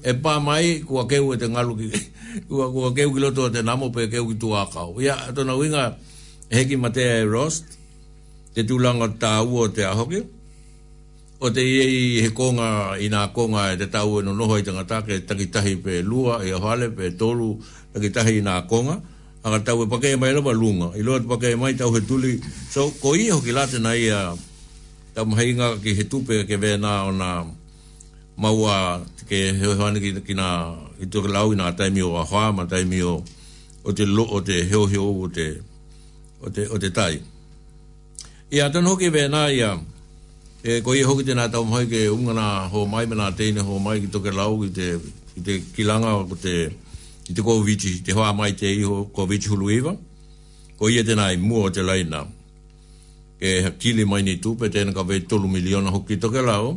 E pa mai, kua keu e te ngalu ki, kua, kua keu ki loto e te namo pe keu ki tu aka ya to na winga, heki ki mate rost, te tu tūlanga tāua te ahoki. Ia, o te iei he konga i nā konga e te tau e no noho i tangata ke takitahi pe lua e hale pe tolu takitahi i nā konga anga tau e pake mai lama lunga i loa te pake mai tau he tuli so ko i hoki late na ia tau mahi ngā ki he tupe ke vena nā o nā maua ke he hoane ki, ki nā i tuk lau i nā taimi o a hoa ma taimi o o te lo o te heo heo o te tai ia tanu hoki vena nā ia e ko i hoki tēnā tau mai ke unga ho mai mena teine ho mai ki toke lau ki te, ki te kilanga ko te i te kovichi, te hoa mai te iho kovichi hulu iwa ko i e tēnā i mua o te laina ke kili mai ni tūpe tēnā ka vei tolu miliona hoki toke lau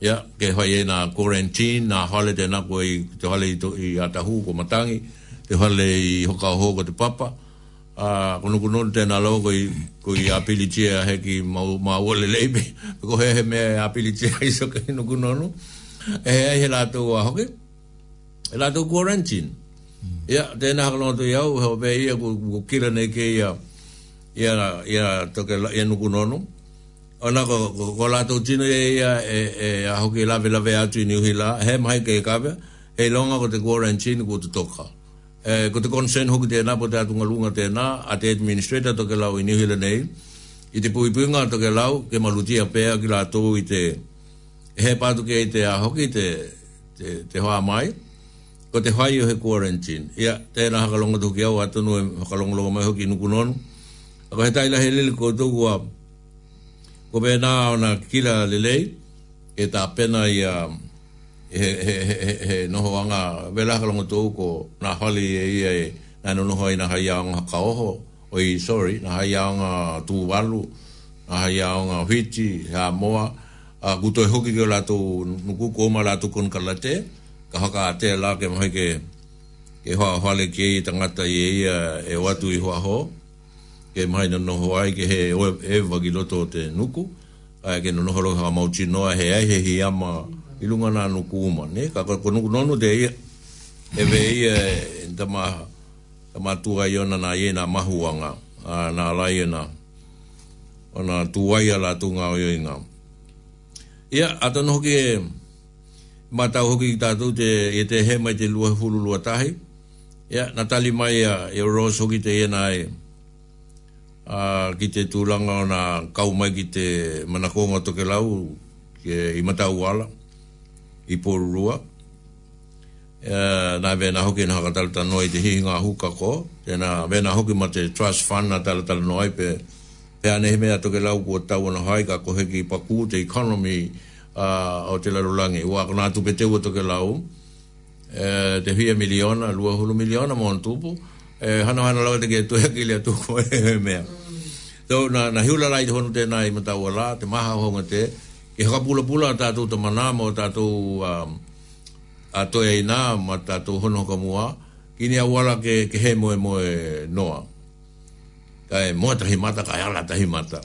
ya ke hoi e nā quarantine nā hale tēnā ko i te hale i, to, i atahu ko matangi te hale i hoka ho te papa ko te papa a ah, kono kuno tena lo ko i ko i apili tia he ki ma ma wole lebe ko he he me apili tia i so ke no kuno e he he la to wa hoke e la to quarantine ya hmm. tena ko no to ya o be i ko ko ne ke ya ya ya to ke ya no kuno ko ko la to tino ya e ya e e a hoke la ve la ve atu ni hila he mai ke ka ve e longa ko te quarantine ko to toka eh ko te concern hoki te na pota tunga lunga te na a te administrator to ke lau i nihila nei i te pui pui to ke lau ke maluti a pea ki la to i te he patu ke i te a hoki te te, te hoa mai ko te hoa iu he quarantine ia te na haka longa tuki au atunu e haka longa longa mai hoki nukunon ako he taila he lili ko tuku a ko pe na ona kila lelei e ta pena i a he he he he he noho anga vela ka longa tōu ko nā hali e ia e nā no noho ai nā hai ka oho oi sorry na hai aonga tū walu nā hai aonga whiti hea moa a kuto e hoki ke lato nuku kōma lato kon ka late ka haka te la ke mahi ke ke ho hale ke i tangata i e ia e wa tu i hoa ho ke no nā noho ai ke he e wagiloto te nuku a ke nā noho roha ka mauti noa he ai he hi ama ilunga runga nā no kūma, ne? Ka kua no nuku nono E me ia e nda e, ma ta ma tu ai ona na ena mahuanga a na lai ena ona tu ai ala tu nga o inga ia ata no ke ma ta ho ki ta tu te e te he mai te lua fulu lua tahi ia na tali mai ia e ro so ki te ena e a ki te tu langa ona kau mai ki te mana ko ngoto ke lau ke i mata uala ala i porurua. Uh, nā vena hoki nā haka tala tanoa i te hihi ngā huka ko. Tēnā vena hoki ma te trust fund nā tala noi noa pe pe anehi mea toke lau kua tau ana hai ko heki paku te economy uh, o te larulangi. Ua kuna atu pe teua toke lau uh, te hia miliona, lua hulu miliona mo antupu. Uh, hana hana lau te ke tu heki lea tuko e mea. Mm. Tau na, na hiula lai te honu tēnā i matau ala, te maha honga te, e ka pula pula ta to to mana mo ta to um a to e na ma ta to hono ka mua ki ni awala ke ke he mo mo uh, e e e uh, noa ka e mo ta himata ka ala ta himata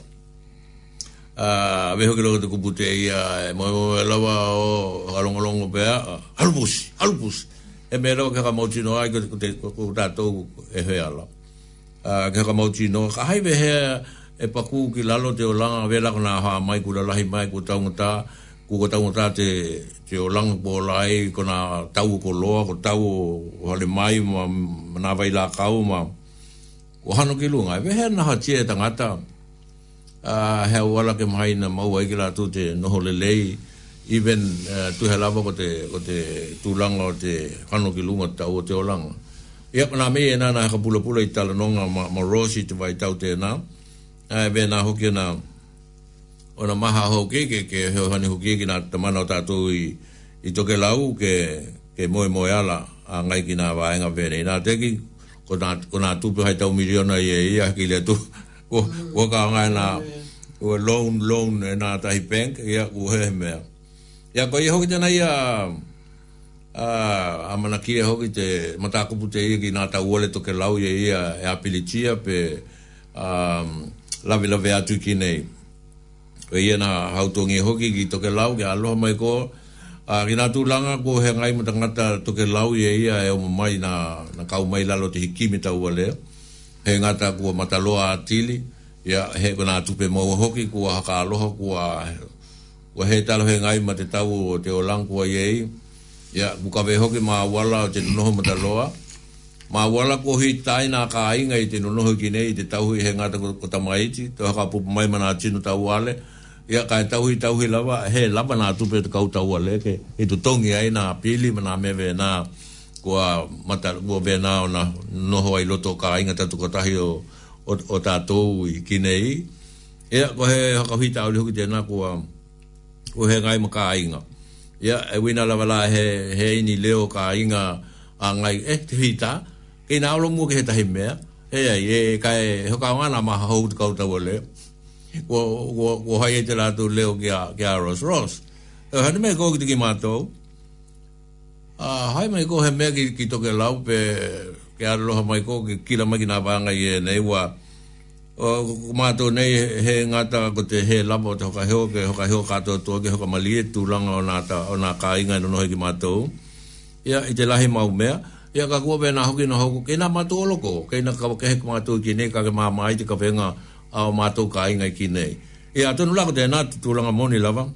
a ve ho kilo de kubute ia mo mo la wa o along along o pea albus albus e me ro ka ka mo chino ai ko ta to e he ala ka ka mo chino ka hai ve he e paku ki lalo te olanga vela kona ha mai kula lahi mai ku tau ngata ku ko tau ngata te te olanga po lai kona tau ko loa ko tau hale mai ma mana vai la kau ma ko hano ki lunga e vehe na hati e tangata a he wala ke mai na mau ai kila tu te no hole lei even e, tu he lava ko te ko te tulanga o te hano ki lunga tau te olanga Ia kona mei e nana e ka pula pula i tala nonga ma, ma Rosie te vai tau te na ai be na hoki na ona maha hoki ke ke he hani hoki na tamana ta tu i i toke lau ke ke moi moi ala a ki na vai nga vere na te ki ko na ko na tu pai tau miliona i e i aki le tu ko ko ka ngai na o loan loan e na tai bank ya ku he me ia ko i hoki tena ia a a mana ki hoki te mata ku pute i ki na ta wole toke lau i e i e a pe um, lawe lawe atu ki nei. Pe ia nā hautongi hoki ki toke lau ki aloha mai ko. A ki nā tūlanga ko he ngai mo tangata toke lau i ia e o mai na nā kau mai lalo te hiki mita ua leo. He ngata kua mataloa atili. Ia he kona tupe mo hoki kua haka aloha kua Wa he talo he ngai ma te tau o te o langkua iei. Ia, buka ve hoki maa wala o te noho mata Ma wala ko hi tai na ka ai ngai te nono ki nei te tau henga te ko, ko tamai ti to ka pu mai mana tino tau ale ia ka tau hi tau hi lava he lava na tu pe ka tau ale ke e tu tongi ai na pili mana me ve na ko mata ko ve na ona no ho ai loto ka ai ngata tu ko tahi o o, o ta tu ki nei ia ko he ka hi tau hi ki te na ko ko he ngai ma ka ai nga ya e wina lava la he he ni leo ka ai nga a ngai e te hita ia ke na lo mu ke ta he me e ai e ka e ho ka wana ma ho ka ta bole le wo wo wo ha ye tela tu le o ke a ke a ros ros e ha ni me ko ki ki ma to a ha me ko he me ki ki to ke la pe ke a lo ha me ko ki ki la ma ki na ba nga ye ne wa o ma to nei he nga ta ko te he la mo to ka he o ke ho ka he o ka to to ke ho ka ma li tu la nga ona ta ona ka inga no he ki ma to ya i te la ia ka kua pēnā hoki na hoko, kei nā mātou oloko, kei nā ka kehek mātou ki nei, ka ke māma aiti ka whenga au mātou ka ingai ki nei. Ia tonu lako tēnā, tūranga moni lava,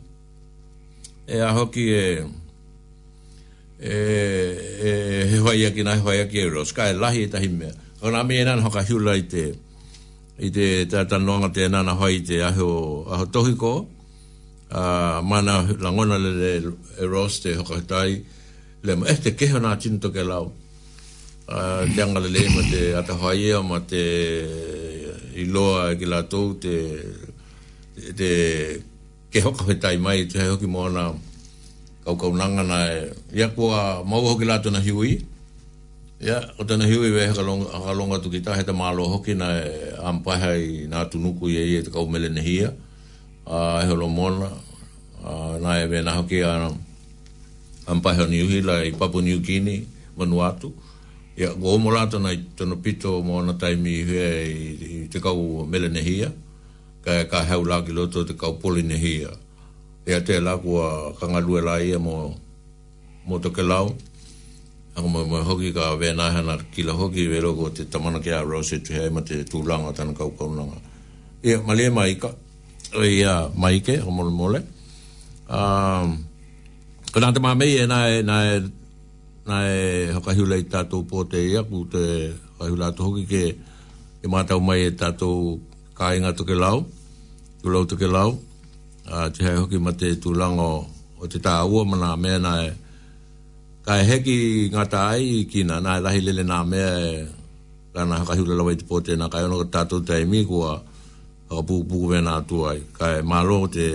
e a hoki e, e, e, he hoi aki nā, he hoi aki e ros, ka e lahi e tahi mea. Ka nā mea nā hoka hiula i te, i te tata noanga tēnā na hoi te aho, aho tohiko, a mana langona le le e ros te hoka hitai, le mo e te keho nā tino toke lau, tanga ah, le le ma te atahaia ma te iloa e ki latou te te ke hoka he tai mai te hoki mo ana kau kau nanga na e ia kua mau hoki lato na hiu i ia o tana hiu i weha ka longa tu kita he ta malo hoki na e ampaha i nga tunuku i e i te kau mele na hia a holo mona a na e vena hoki a ampaha o niuhi la i papu niukini manuatu manuatu ya go mo la to na to no pito mo na tai mi he te ka mele ne hia ka ka ha u la to te ka poli ne hia ya te la ku a ka nga lu la ia mo mo to lau a mo mo hoki ka ve na ki la hoki vero lo te tamana ke a rose te he ma te tu lang kau na ka u ka u nga ya ma le mole. ka ya mai ke e nai, e, nai na e hoka hiu lai tātou pō te iaku te hoka hiu lātou hoki ke e mātau mai e tātou kāinga toke lau tūlau toke lau te hai hoki ma te tūlango o te tā ua mana mea na e ka e heki ngata ai i kina na e lahi lele nā mea e ka na hoka hiu lai lawai te pō te na ka e ono ka tātou te aimi kua hoka pūku pūku vena atu ai ka e mālo te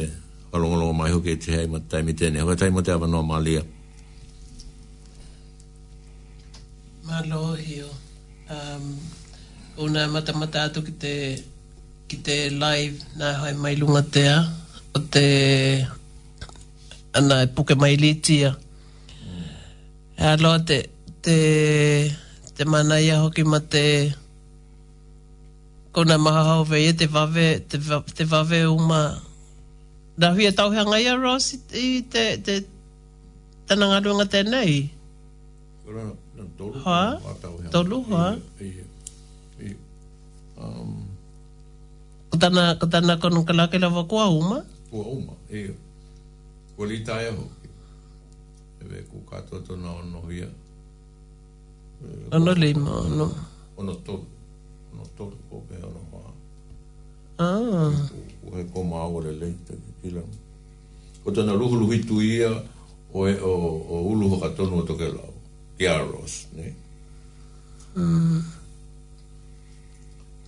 Alongolongo mai hoke te hei mata taimi tēne. Hoke taimi tēne avanoa maa lia. Mm. malo hio. Um, una mata mata atu ki te, ki te live nā hai mai lunga tea o te ana e puke mai litia. Mm. E te, te, te mana ia hoki ma te kona maha hau veie te vave, te, te vave uma. Nā hui e ngai ia, Ross, i te, te, te tanangarunga tēnei? Kurono. Toluja. eh eh huh? um kutana kutana kono kala kala va kwa uma kwa uma e Colita e ho e ku to na ono hia no lima no. to ono to ko pe ah ko como agua ma ole leite kila ko tana tuia e, o o o ulu ho katono to Iaros, ne? Mm.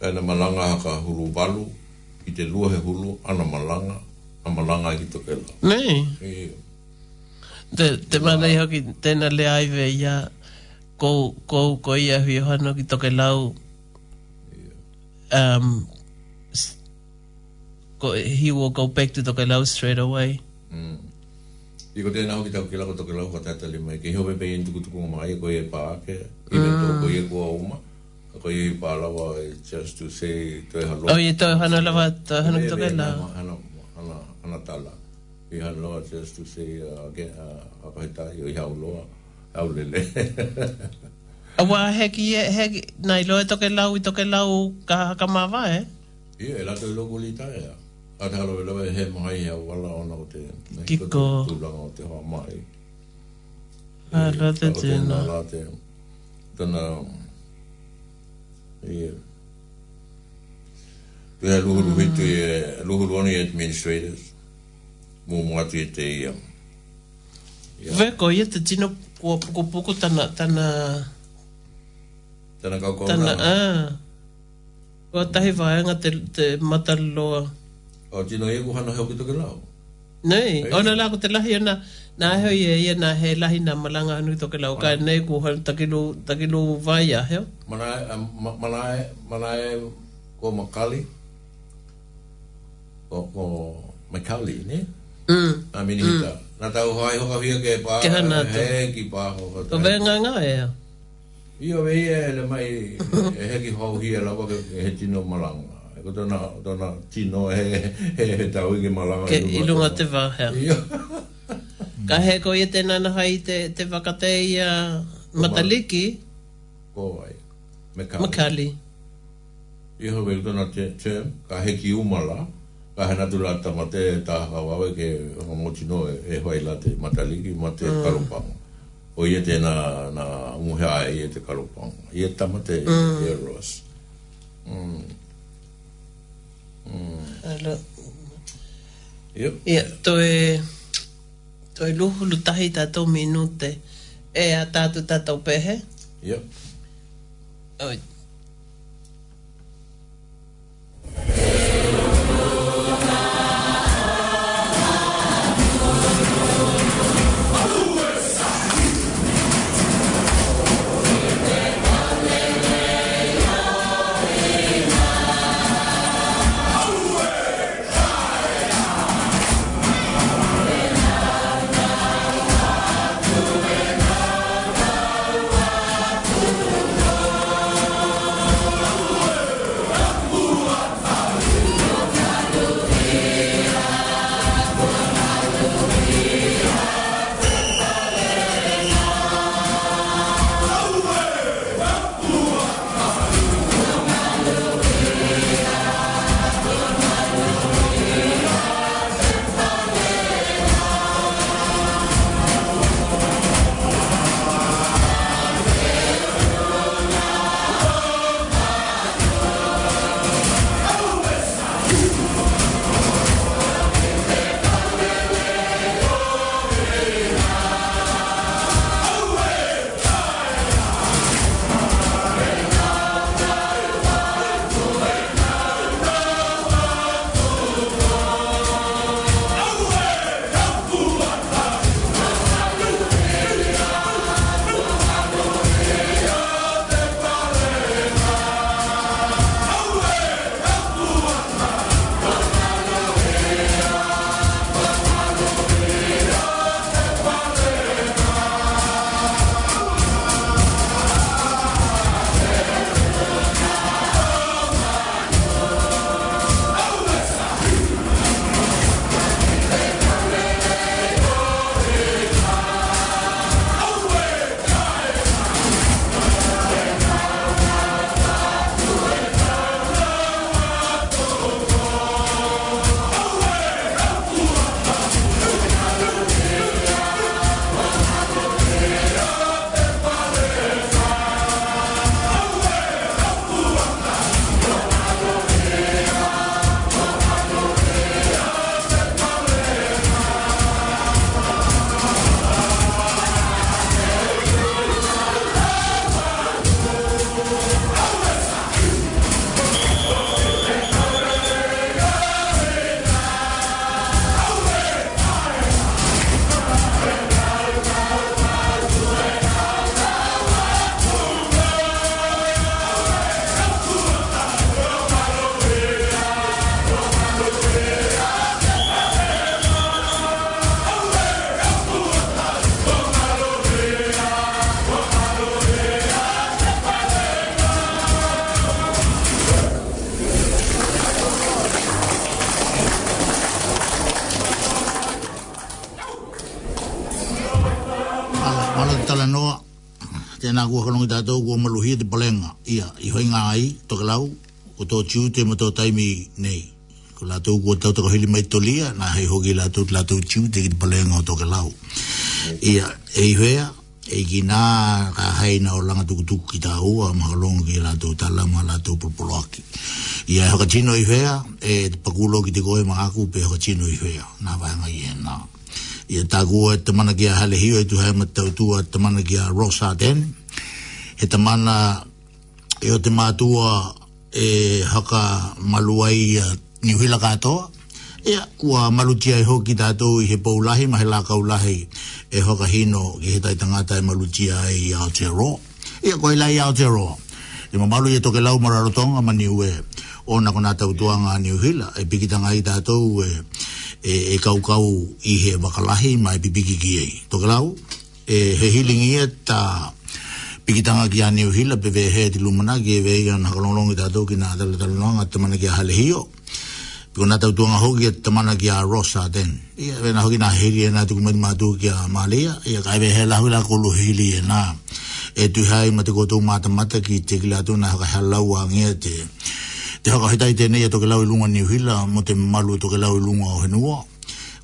Ana malanga haka hulu balu, i te lua he hulu, ana malanga, ana malanga ki toke la. Ne? E. Te, te manei hoki, tēnā le aive ia, kou, kou, kou ia hui hano ki toke lau, um, he will go back to toke lau straight away. Mm. I ko tēnā ki tāku ke lako tōke lau ka tātali mai, ke hiobe pei ntuku tuku ngā mai, ko e pā ake, i me tō ko e kua uma, ko e pā lawa, eh, just to say, tō e halo. Oh, i tō hana lawa, tō hana ki tōke lau. Hana tāla, i hana lawa, just to say, ake, uh, uh, a kaita, i o i hau loa, hau lele. A wā, he ki, he ki, nai loa e tōke lau, i tōke lau, ka haka mā vā, e? Eh? Ie, e lato i e loko li tāia. Ie, e lato i loko li tāia. Ata halo e lewe he mai a wala ona o te Kiko la o te hoa mai A rata tēna A rata tēna Tana Ie Pea luhuru mm. hitu e Luhuru oni e administrators Mō mātu i e te ia Veko, ia te tino Kua puku puku tana Tana Tana kaukona Tana, ā Kua tahi vāenga te, te mataloa Mm O tino e kuhana heo kita kelau. Nei, ona la ko te lahi ana na heo ye ye na he lahi na malanga anu to kelau ka nei kuhana takilo takilo vai a heo. Mana mana mana ko makali. Ko ko makali ne. Mm. Aminita. Mm. Na tau hoai hoka hia ke pā. Ke hana tu. He ki pā hoka. Ko vē ngā ngā e heo. Ia vei e le mai e heki hau hia lawa ke he tino malanga. ko tona tona tino he he he tau ke malanga ke ilunga te va he ka he ko i te nana hai te te whakatei uh, mataliki ko ai mekali mekali iho vei tona te te ka he ki umala ka he natu la tamate ta hawawe ke homo tino e, e hoi la te mataliki ma te mm. o ie te na, na umuhea e ie te karupanga ie tamate mm. e ros mm. Mm. Ala. Yo. Ya, to e to e ta to minute. E ata tu ta to pehe. Yo. Oi. tau te ma tau taimi nei. Ko la tau kua tau tako hili mai tolia, na hei hoki la tau la tau chiu te kiti palea ngau toke lau. Ia, e hea, e ki nā ka haina o langa tuku tuku ki tā ua, ma halongo ki la tau tala, ma la tau pulpulo aki. Ia, e hoka tino i hea, e pakulo ki te koe ma aku, pe hoka tino i hea, nā vahanga i hea Ia tā kua e tamana ki a hale hiu, e tu hae matau tua tamana ki a Rosa Den, e tamana e o te mātua e haka maluai a e, niuhila katoa. Ia, kua malutia e hoki tātou i he paulahi, ma he la kaulahi e haka hino ki he taitangata e malutia i Aotearoa. Ia, koe lai Aotearoa. Ima malu e toke lau mararotonga ma niue o na kona tau tuanga a niuhila. E pikitanga i tātou e, e, e kaukau i he wakalahi ma e pipiki ki ei. Toke lau, e he hilingi e tā... Ta i ki tanga ki a uhila Hill pe ve he te lumana ki e vei an hakalongi tātou ki nā tala tala noanga tamana ki a Halehio pe ko nā tau tuanga hoki e tamana ki a rosa a ten i a vena hoki na hiri e nā te kumati mātu ki a Malia i kai ve he lahu la kolu hiri e nā e tu hai ma te kotou mata mata ki te ki lātou nā haka halau a ngia te te haka hitai tēnei a toke lau i lunga ni uhila mo te malu e toke lau i lunga o henua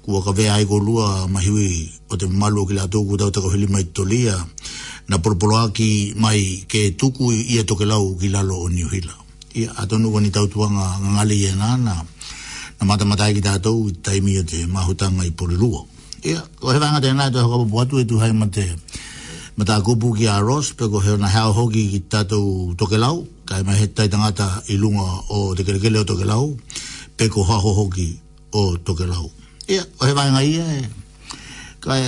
kua ka vea aiko lua mahiwi o te malu ki lātou kutau tako hili mai maitolia na porpolo aki mai ke tuku ia toke lau ki lalo o New Hila. Ia atonu wani tautua nga ngale ia nga na, na mata mata ki tātou i taimi o te mahutanga i porirua. Ia, o hewa nga tēnā e tu hakapa puatu e tu hai ma te mata kupu ki a Ross, peko heo na hao hoki ki tātou toke lau, ka ima he tai tangata i lunga o te kerekele o toke lau, peko haho hoki o toke lau. Ia, o hewa nga ia e, kai,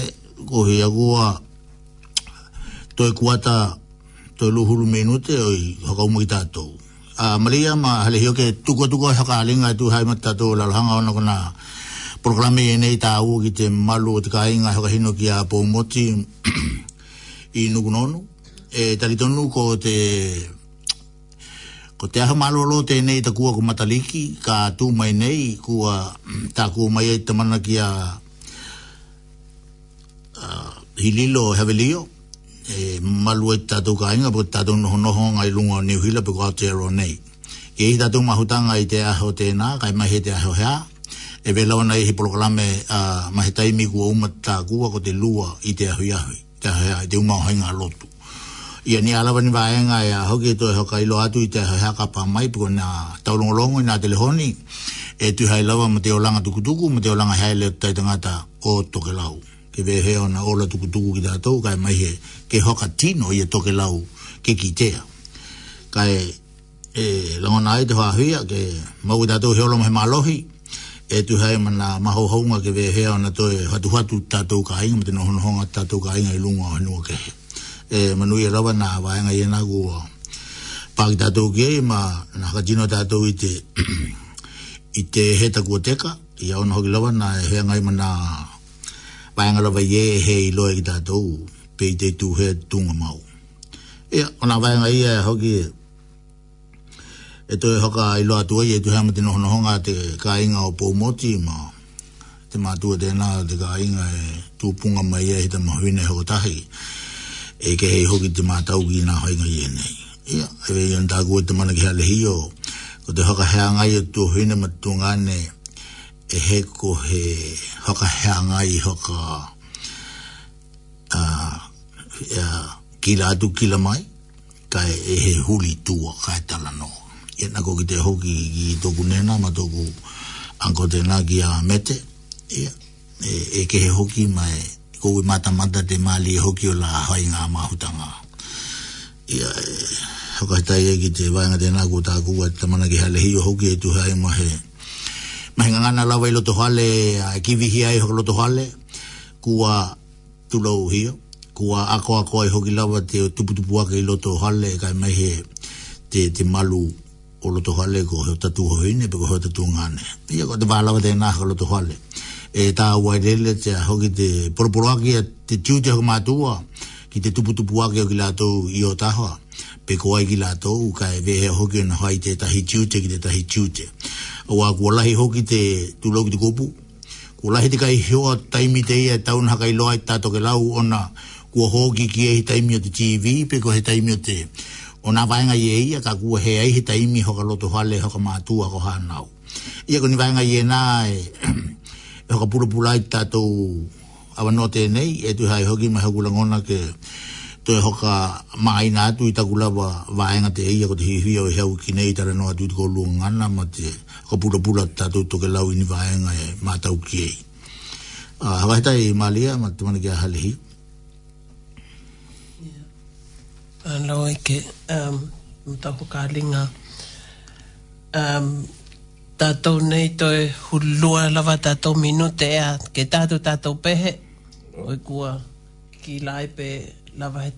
kohi agua, kohi toi kuata toi luhuru minute oi hoka umu i tātou. Uh, Maria ma hale hio ke tuko tuko hoka alinga tu hai mat tātou lalohanga ona kona programe e nei tāu ki te malu o te kāinga hoka hino ki a pōmoti i nukunonu. E talitonu ko te ko te aha malolo te nei ta ko mataliki ka tu mai nei kua ta kua mai e tamana ki a hililo hevelio e malueta e tatou ka inga, pui tatou noho noho ngai lunga o Hila, pui kua te ro nei. Ke i tatou mahutanga ai te aho tēnā, kai mahi te aho hea, e vela ona i he proklame uh, mahi taimi kua umata kua ko te lua i te aho iahui, te aho hea, i te umau hainga lotu. Ia ni alawa ni vaenga e hoki e toi hoka ilo i te hea kapa mai piko nga taurongolongo i nga telehoni e tu hai lawa ma te olanga tukutuku ma te olanga hea ta tai tangata o toke lau ke ve he ona ola tuku tuku ki tātou, kai mai he ke hoka tino i e toke lau ke kitea. Kai e, langona ai te hoa ke mau i tātou he olo mahe malohi, e tu hae mana maho honga ke ve he ona to e hatu hatu tātou ka inga, mate no hono honga tātou ka inga i lunga o hanua ke he. E, manu i e na nā waenga i na nā kua. Pāki tātou ke e, ma nā katino tātou i te, i te he takua teka, i au na hoki lawa nā e hea ngai mana paenga wa ye he i loa i tātou pei te tu he tunga mau. Ia, o nā paenga ia e hoki e. E toi hoka i loa tua ye tu hama te nohonohonga te ka inga o pōmoti ma te mātua tēnā te ka inga e tūpunga mai e he te mahuina e hokotahi. E ke hei hoki te mātau ki nā hoinga ye nei. Ia, e vei an tāku e te mana ki hale hio. Ko te hoka hea ngai e tūhuina matungane e e he ko he hoka heanga i hoka uh, uh, kila atu kila mai ka e he huli tua ka e tala no e nako ki te hoki ki toku nena ma toku anko te nā ki a mete yeah. e, e ke he hoki mai kowe mata mata te mali e hoki o la hoi ngā mahutanga ia e hoka hitai e ki te wainga te nā ko tā kua tamana ki hale hi o hoki e tu hae ma he mahe mahinga ngana lawa i loto hale, a e kivi hia i loto hale, kua tulau hio, kua ako ako i hoki lawa te tupu tupu ake i loto hale, kai mai he te, te malu o loto hale ko heo tatu hoine, pe ko heo tatu ngane. Ia ko te wala wate ngā ka loto hale. E tā wai lele te hoki te poroporo ake, te tiu te hoki mātua, ki te tupu tupu ake hoki lātou i o tahoa. Pe ko ai ki lātou, ka e vehe hoki o na hoi te tahi tiu ki te tahi tiu wa ko lahi hoki te tu loki te kopu ko lahi te kai hoa taimi te ia e taun hakai loa i e tato ke lau ona kua hoki ki e he taimi o te TV pe ko he taimi o te ona vaenga ye ia ka kua he ai he taimi hoka loto hale hoka mātua ko hanao ia ko ni vaenga ye na e hoka pulapulai tato awanote nei e tu e hai hoki mai hoku langona ke te hoka mai nga atu i takula wa waenga te eia ko te hihi o e heau ki nei tara no atu i kolu ngana ma te ko pula pula tatu toke lau ini waenga e mātau ki ei. Uh, ah, hawa hita i Malia ma te mani ki a halihi. Yeah. Anau ah, i ke um, mtapu ka linga. Um, tatu nei toi hulua lava tatu minute ea ke tatu pe pehe. Oikua ki lai pe la vas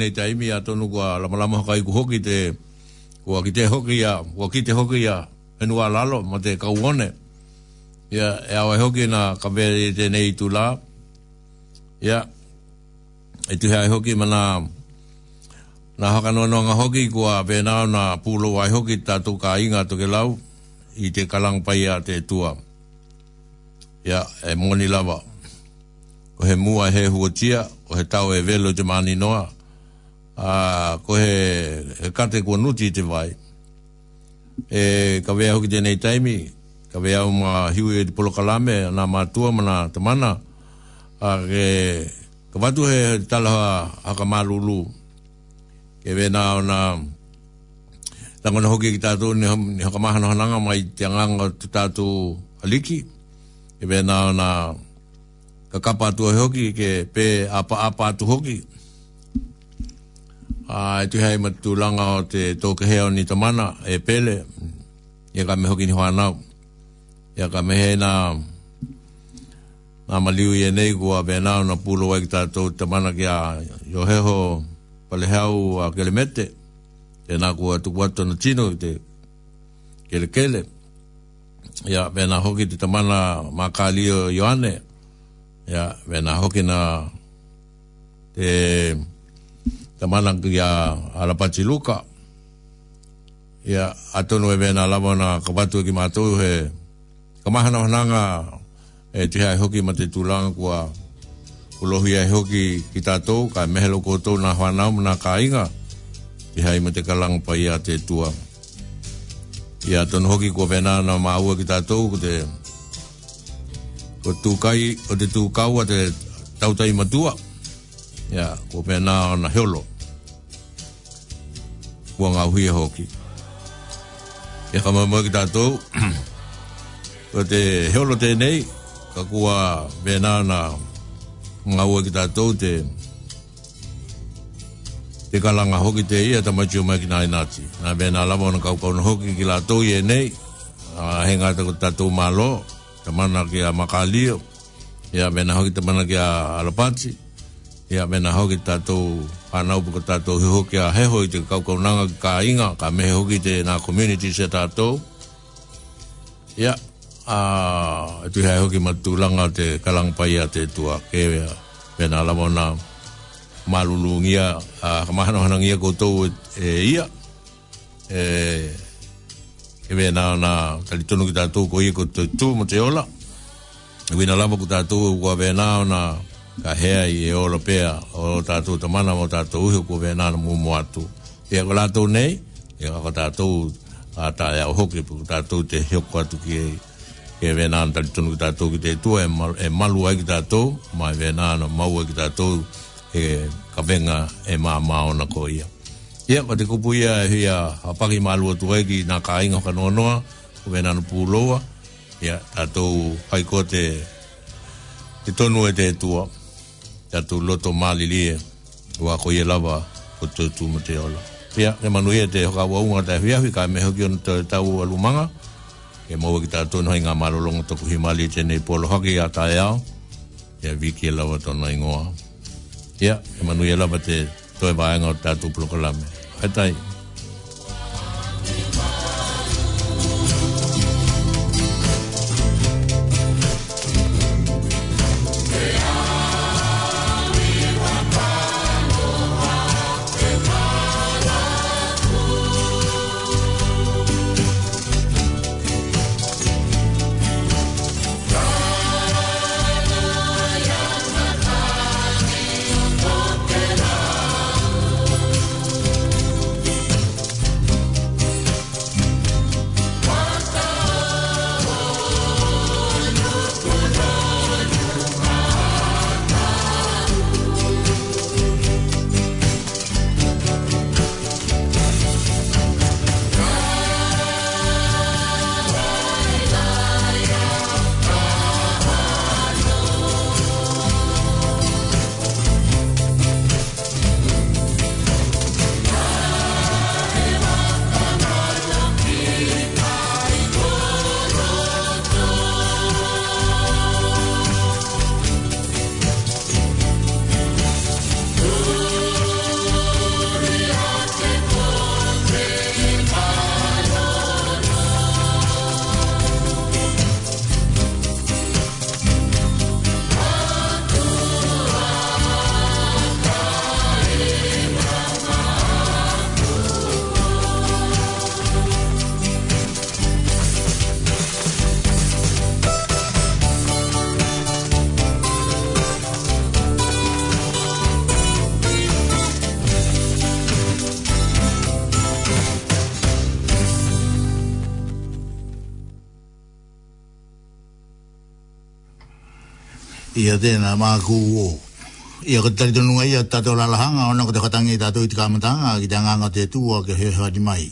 nei taimi a tonu kua lamalama haka iku hoki te kua kite hoki ya kua kite hoki a enua alalo ma te kauone ya e awa e hoki na kawere te nei tu la ia e tu hea hoki mana na haka no noanga hoki kua venao na pulo ai hoki ta tu ka inga ke lau i te kalang pai a te tua ya e moni lava o he mua he huotia o he tau e velo te mani noa a ko he, he kate kua nuti te vai. E, ka wea hoki tēnei taimi, ka wea o mga hiwi e te polokalame, nā mātua mana tamana, a ke, ka watu he talaha haka mālulu, ke wea nā o nā, Tangona hoki ki tātou ni haka mahano hananga mai te anganga tu tātou aliki. E vena na ka kapa atua hoki ke pe apa apa atu hoki a e tu hai matu langa o te toke heo ni tamana e pele ia ka me hoki ni hoanau ia ka me he na na maliu i e nei kua venao na pulo wai ki tātou tamana ki a yo heho paleheau a kele mete e nā kua tuku ato na tino i te kele kele ia vena hoki te tamana mā kālio Ioane ia vena hoki na te te manang ki a Arapachi Luka. Ia atono e vena lawa na kapatu e ki mātou he kamahana hananga e te hai hoki ma te tūlanga kua ulohi e hoki ki tātou ka mehelo koutou na hwanau na ka inga te hai ma te kalang pa ia te tua. Ia atono hoki kua vena na maua ki tātou ko te ko tūkai o te tūkau a te tautai matua. Ia, ko pēnā na heolo kua ngā huia e hoki. E ka mai mai ki tātou, ko te heolo tēnei, ka kua vēnā nā ngā ua ki tātou te te kalanga hoki te ia ta machu mai ki nā inati. Nā vēnā lama ona kau kauna hoki ki lātou ie nei, a henga te ko tātou mālo, ta mana ki a makalio, ia vēnā hoki ta mana ki a alapati, ia vēnā hoki tātou whanau puka tātou he hoki a heho i te kaukaunanga ki kā inga, ka mehe hoki te nā community se tātou. Ia, yeah. uh, tui hai hoki matulanga te kalangpai a te tua kewea, mena lamo nā malulu ngia, ka mahano hana ngia koutou e, e ia, e, e mena nā kalitono ki tātou ko ia koutou tū mo te ola, e wina lamo ku tātou ua mena nā ka hea i e ora pea o tātou tamana mo tātou uhi ko vena na mumu atu. E ako lātou nei, e ako tātou a tāi au hoki puku tātou te hioko atu ki e ke vena na tali tunu ki tātou ki te tua e, mal, e malu ai ki tātou, mai vena na mau ai ki tātou e ka venga e mā mā ona ko ia. Ia, ko te kupu ia e hia hapaki malu atu ai ki nā kā inga whanonoa ko vena na pūloa, ia tātou haiko te, te tonu e te tua atu loto mali lie wa ko ye lava ko te tu mo te ola pia e manu ye te hoka wau ngata hui ahui ka meho ki on te tau alumanga e mowa ki tato no inga marolongo toku hi mali te nei polo hoki a tae ao e viki e lava tona ingoa pia e manu ye lava te toe vaenga o tatu plokalame hai tai ia tēnā māku o. Ia ka tari tonunga ia tātou lalahanga, ona ka te katangi tātou i te kāmatanga, ki te anganga te tūa ke he hati mai.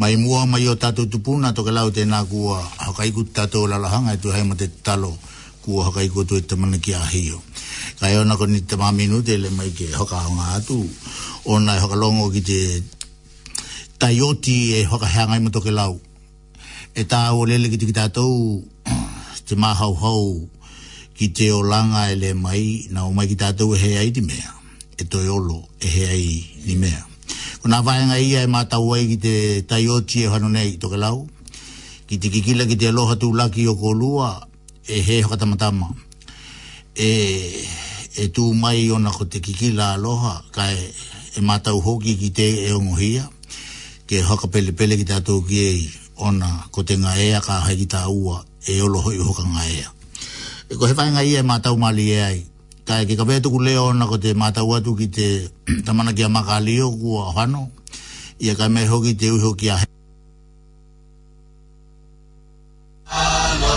Mai mua mai o tātou tupuna, to ke lau tēnā kua hakaiku tātou lalahanga, e tu haima mate talo kua hakaiku tu te tamana ki ahio. Kai ona ko ni te māminu te le mai ke haka nga atu, ona e haka longo ki te taioti e haka mo ima toke lau. E tā o lele ki te ki tātou, te mā hau hau, ki te o langa e le mai na o mai ki tātou e he ai di mea e toi olo e he ai ni mea ko nā whaenga ia e mātau ai ki te tai ochi e hano nei toke lau ki te kikila ki te aloha tū laki o kolua e he hokatamatama e, e tū mai ona ko te kikila aloha ka e, e mātau hoki ki te e ongohia ke hoka pele pele ki tātou ki ona ko te ngā ea ka hei ki tā ua e olo hoi hoka ngā ea e ko hefa nga e mata umali e ai ka ke ka vetu leo na ko te mata atu ki te tamana ki ama kalio ku a hano ia ka me hoki te uho ki a Hello.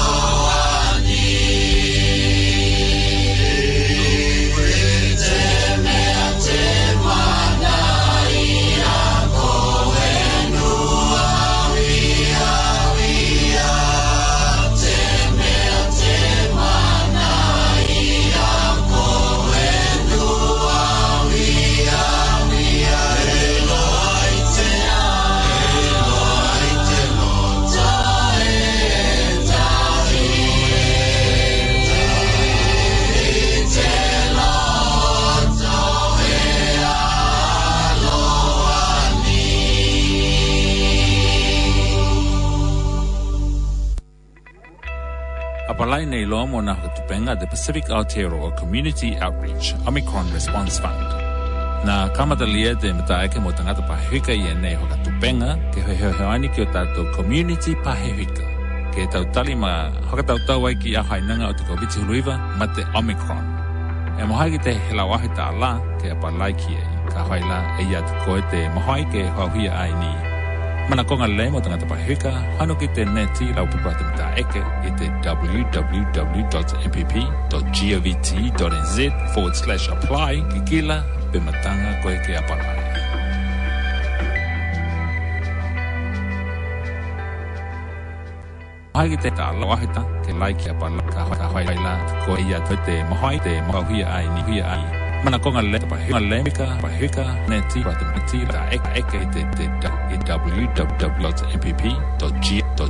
lai nei loa mo nga tupenga The Pacific Aotearoa Community Outreach Omicron Response Fund. Nā kamata lia te mata aike mo tangata pahewika i e nei hoka tupenga ke hoi hoi hoi ani ki o tātou community pahewika. Ke tau tali ma hoka tau tau ai ki a hainanga o te COVID-19 ma te Omicron. E mohai ki te helau ahi tā la ke apalai ki e ka hoi e i atu koe te mohai ke hoa hui ai ni manakoga lelei mo tagata pasifika hano ki teneti laupupa tamata eke i te www mpp govt nz apply kikila pe mataga koe ke apala Hai ki te ka aloahita, ke lai ki a ka hoi la, ko ia te te mahoi, te mahoi ai, ni hui ai, Manakongalle, Pahimalemica, Pahika, Neti, Batamati, Ek, Ek, W, W, W, MPP, dot G,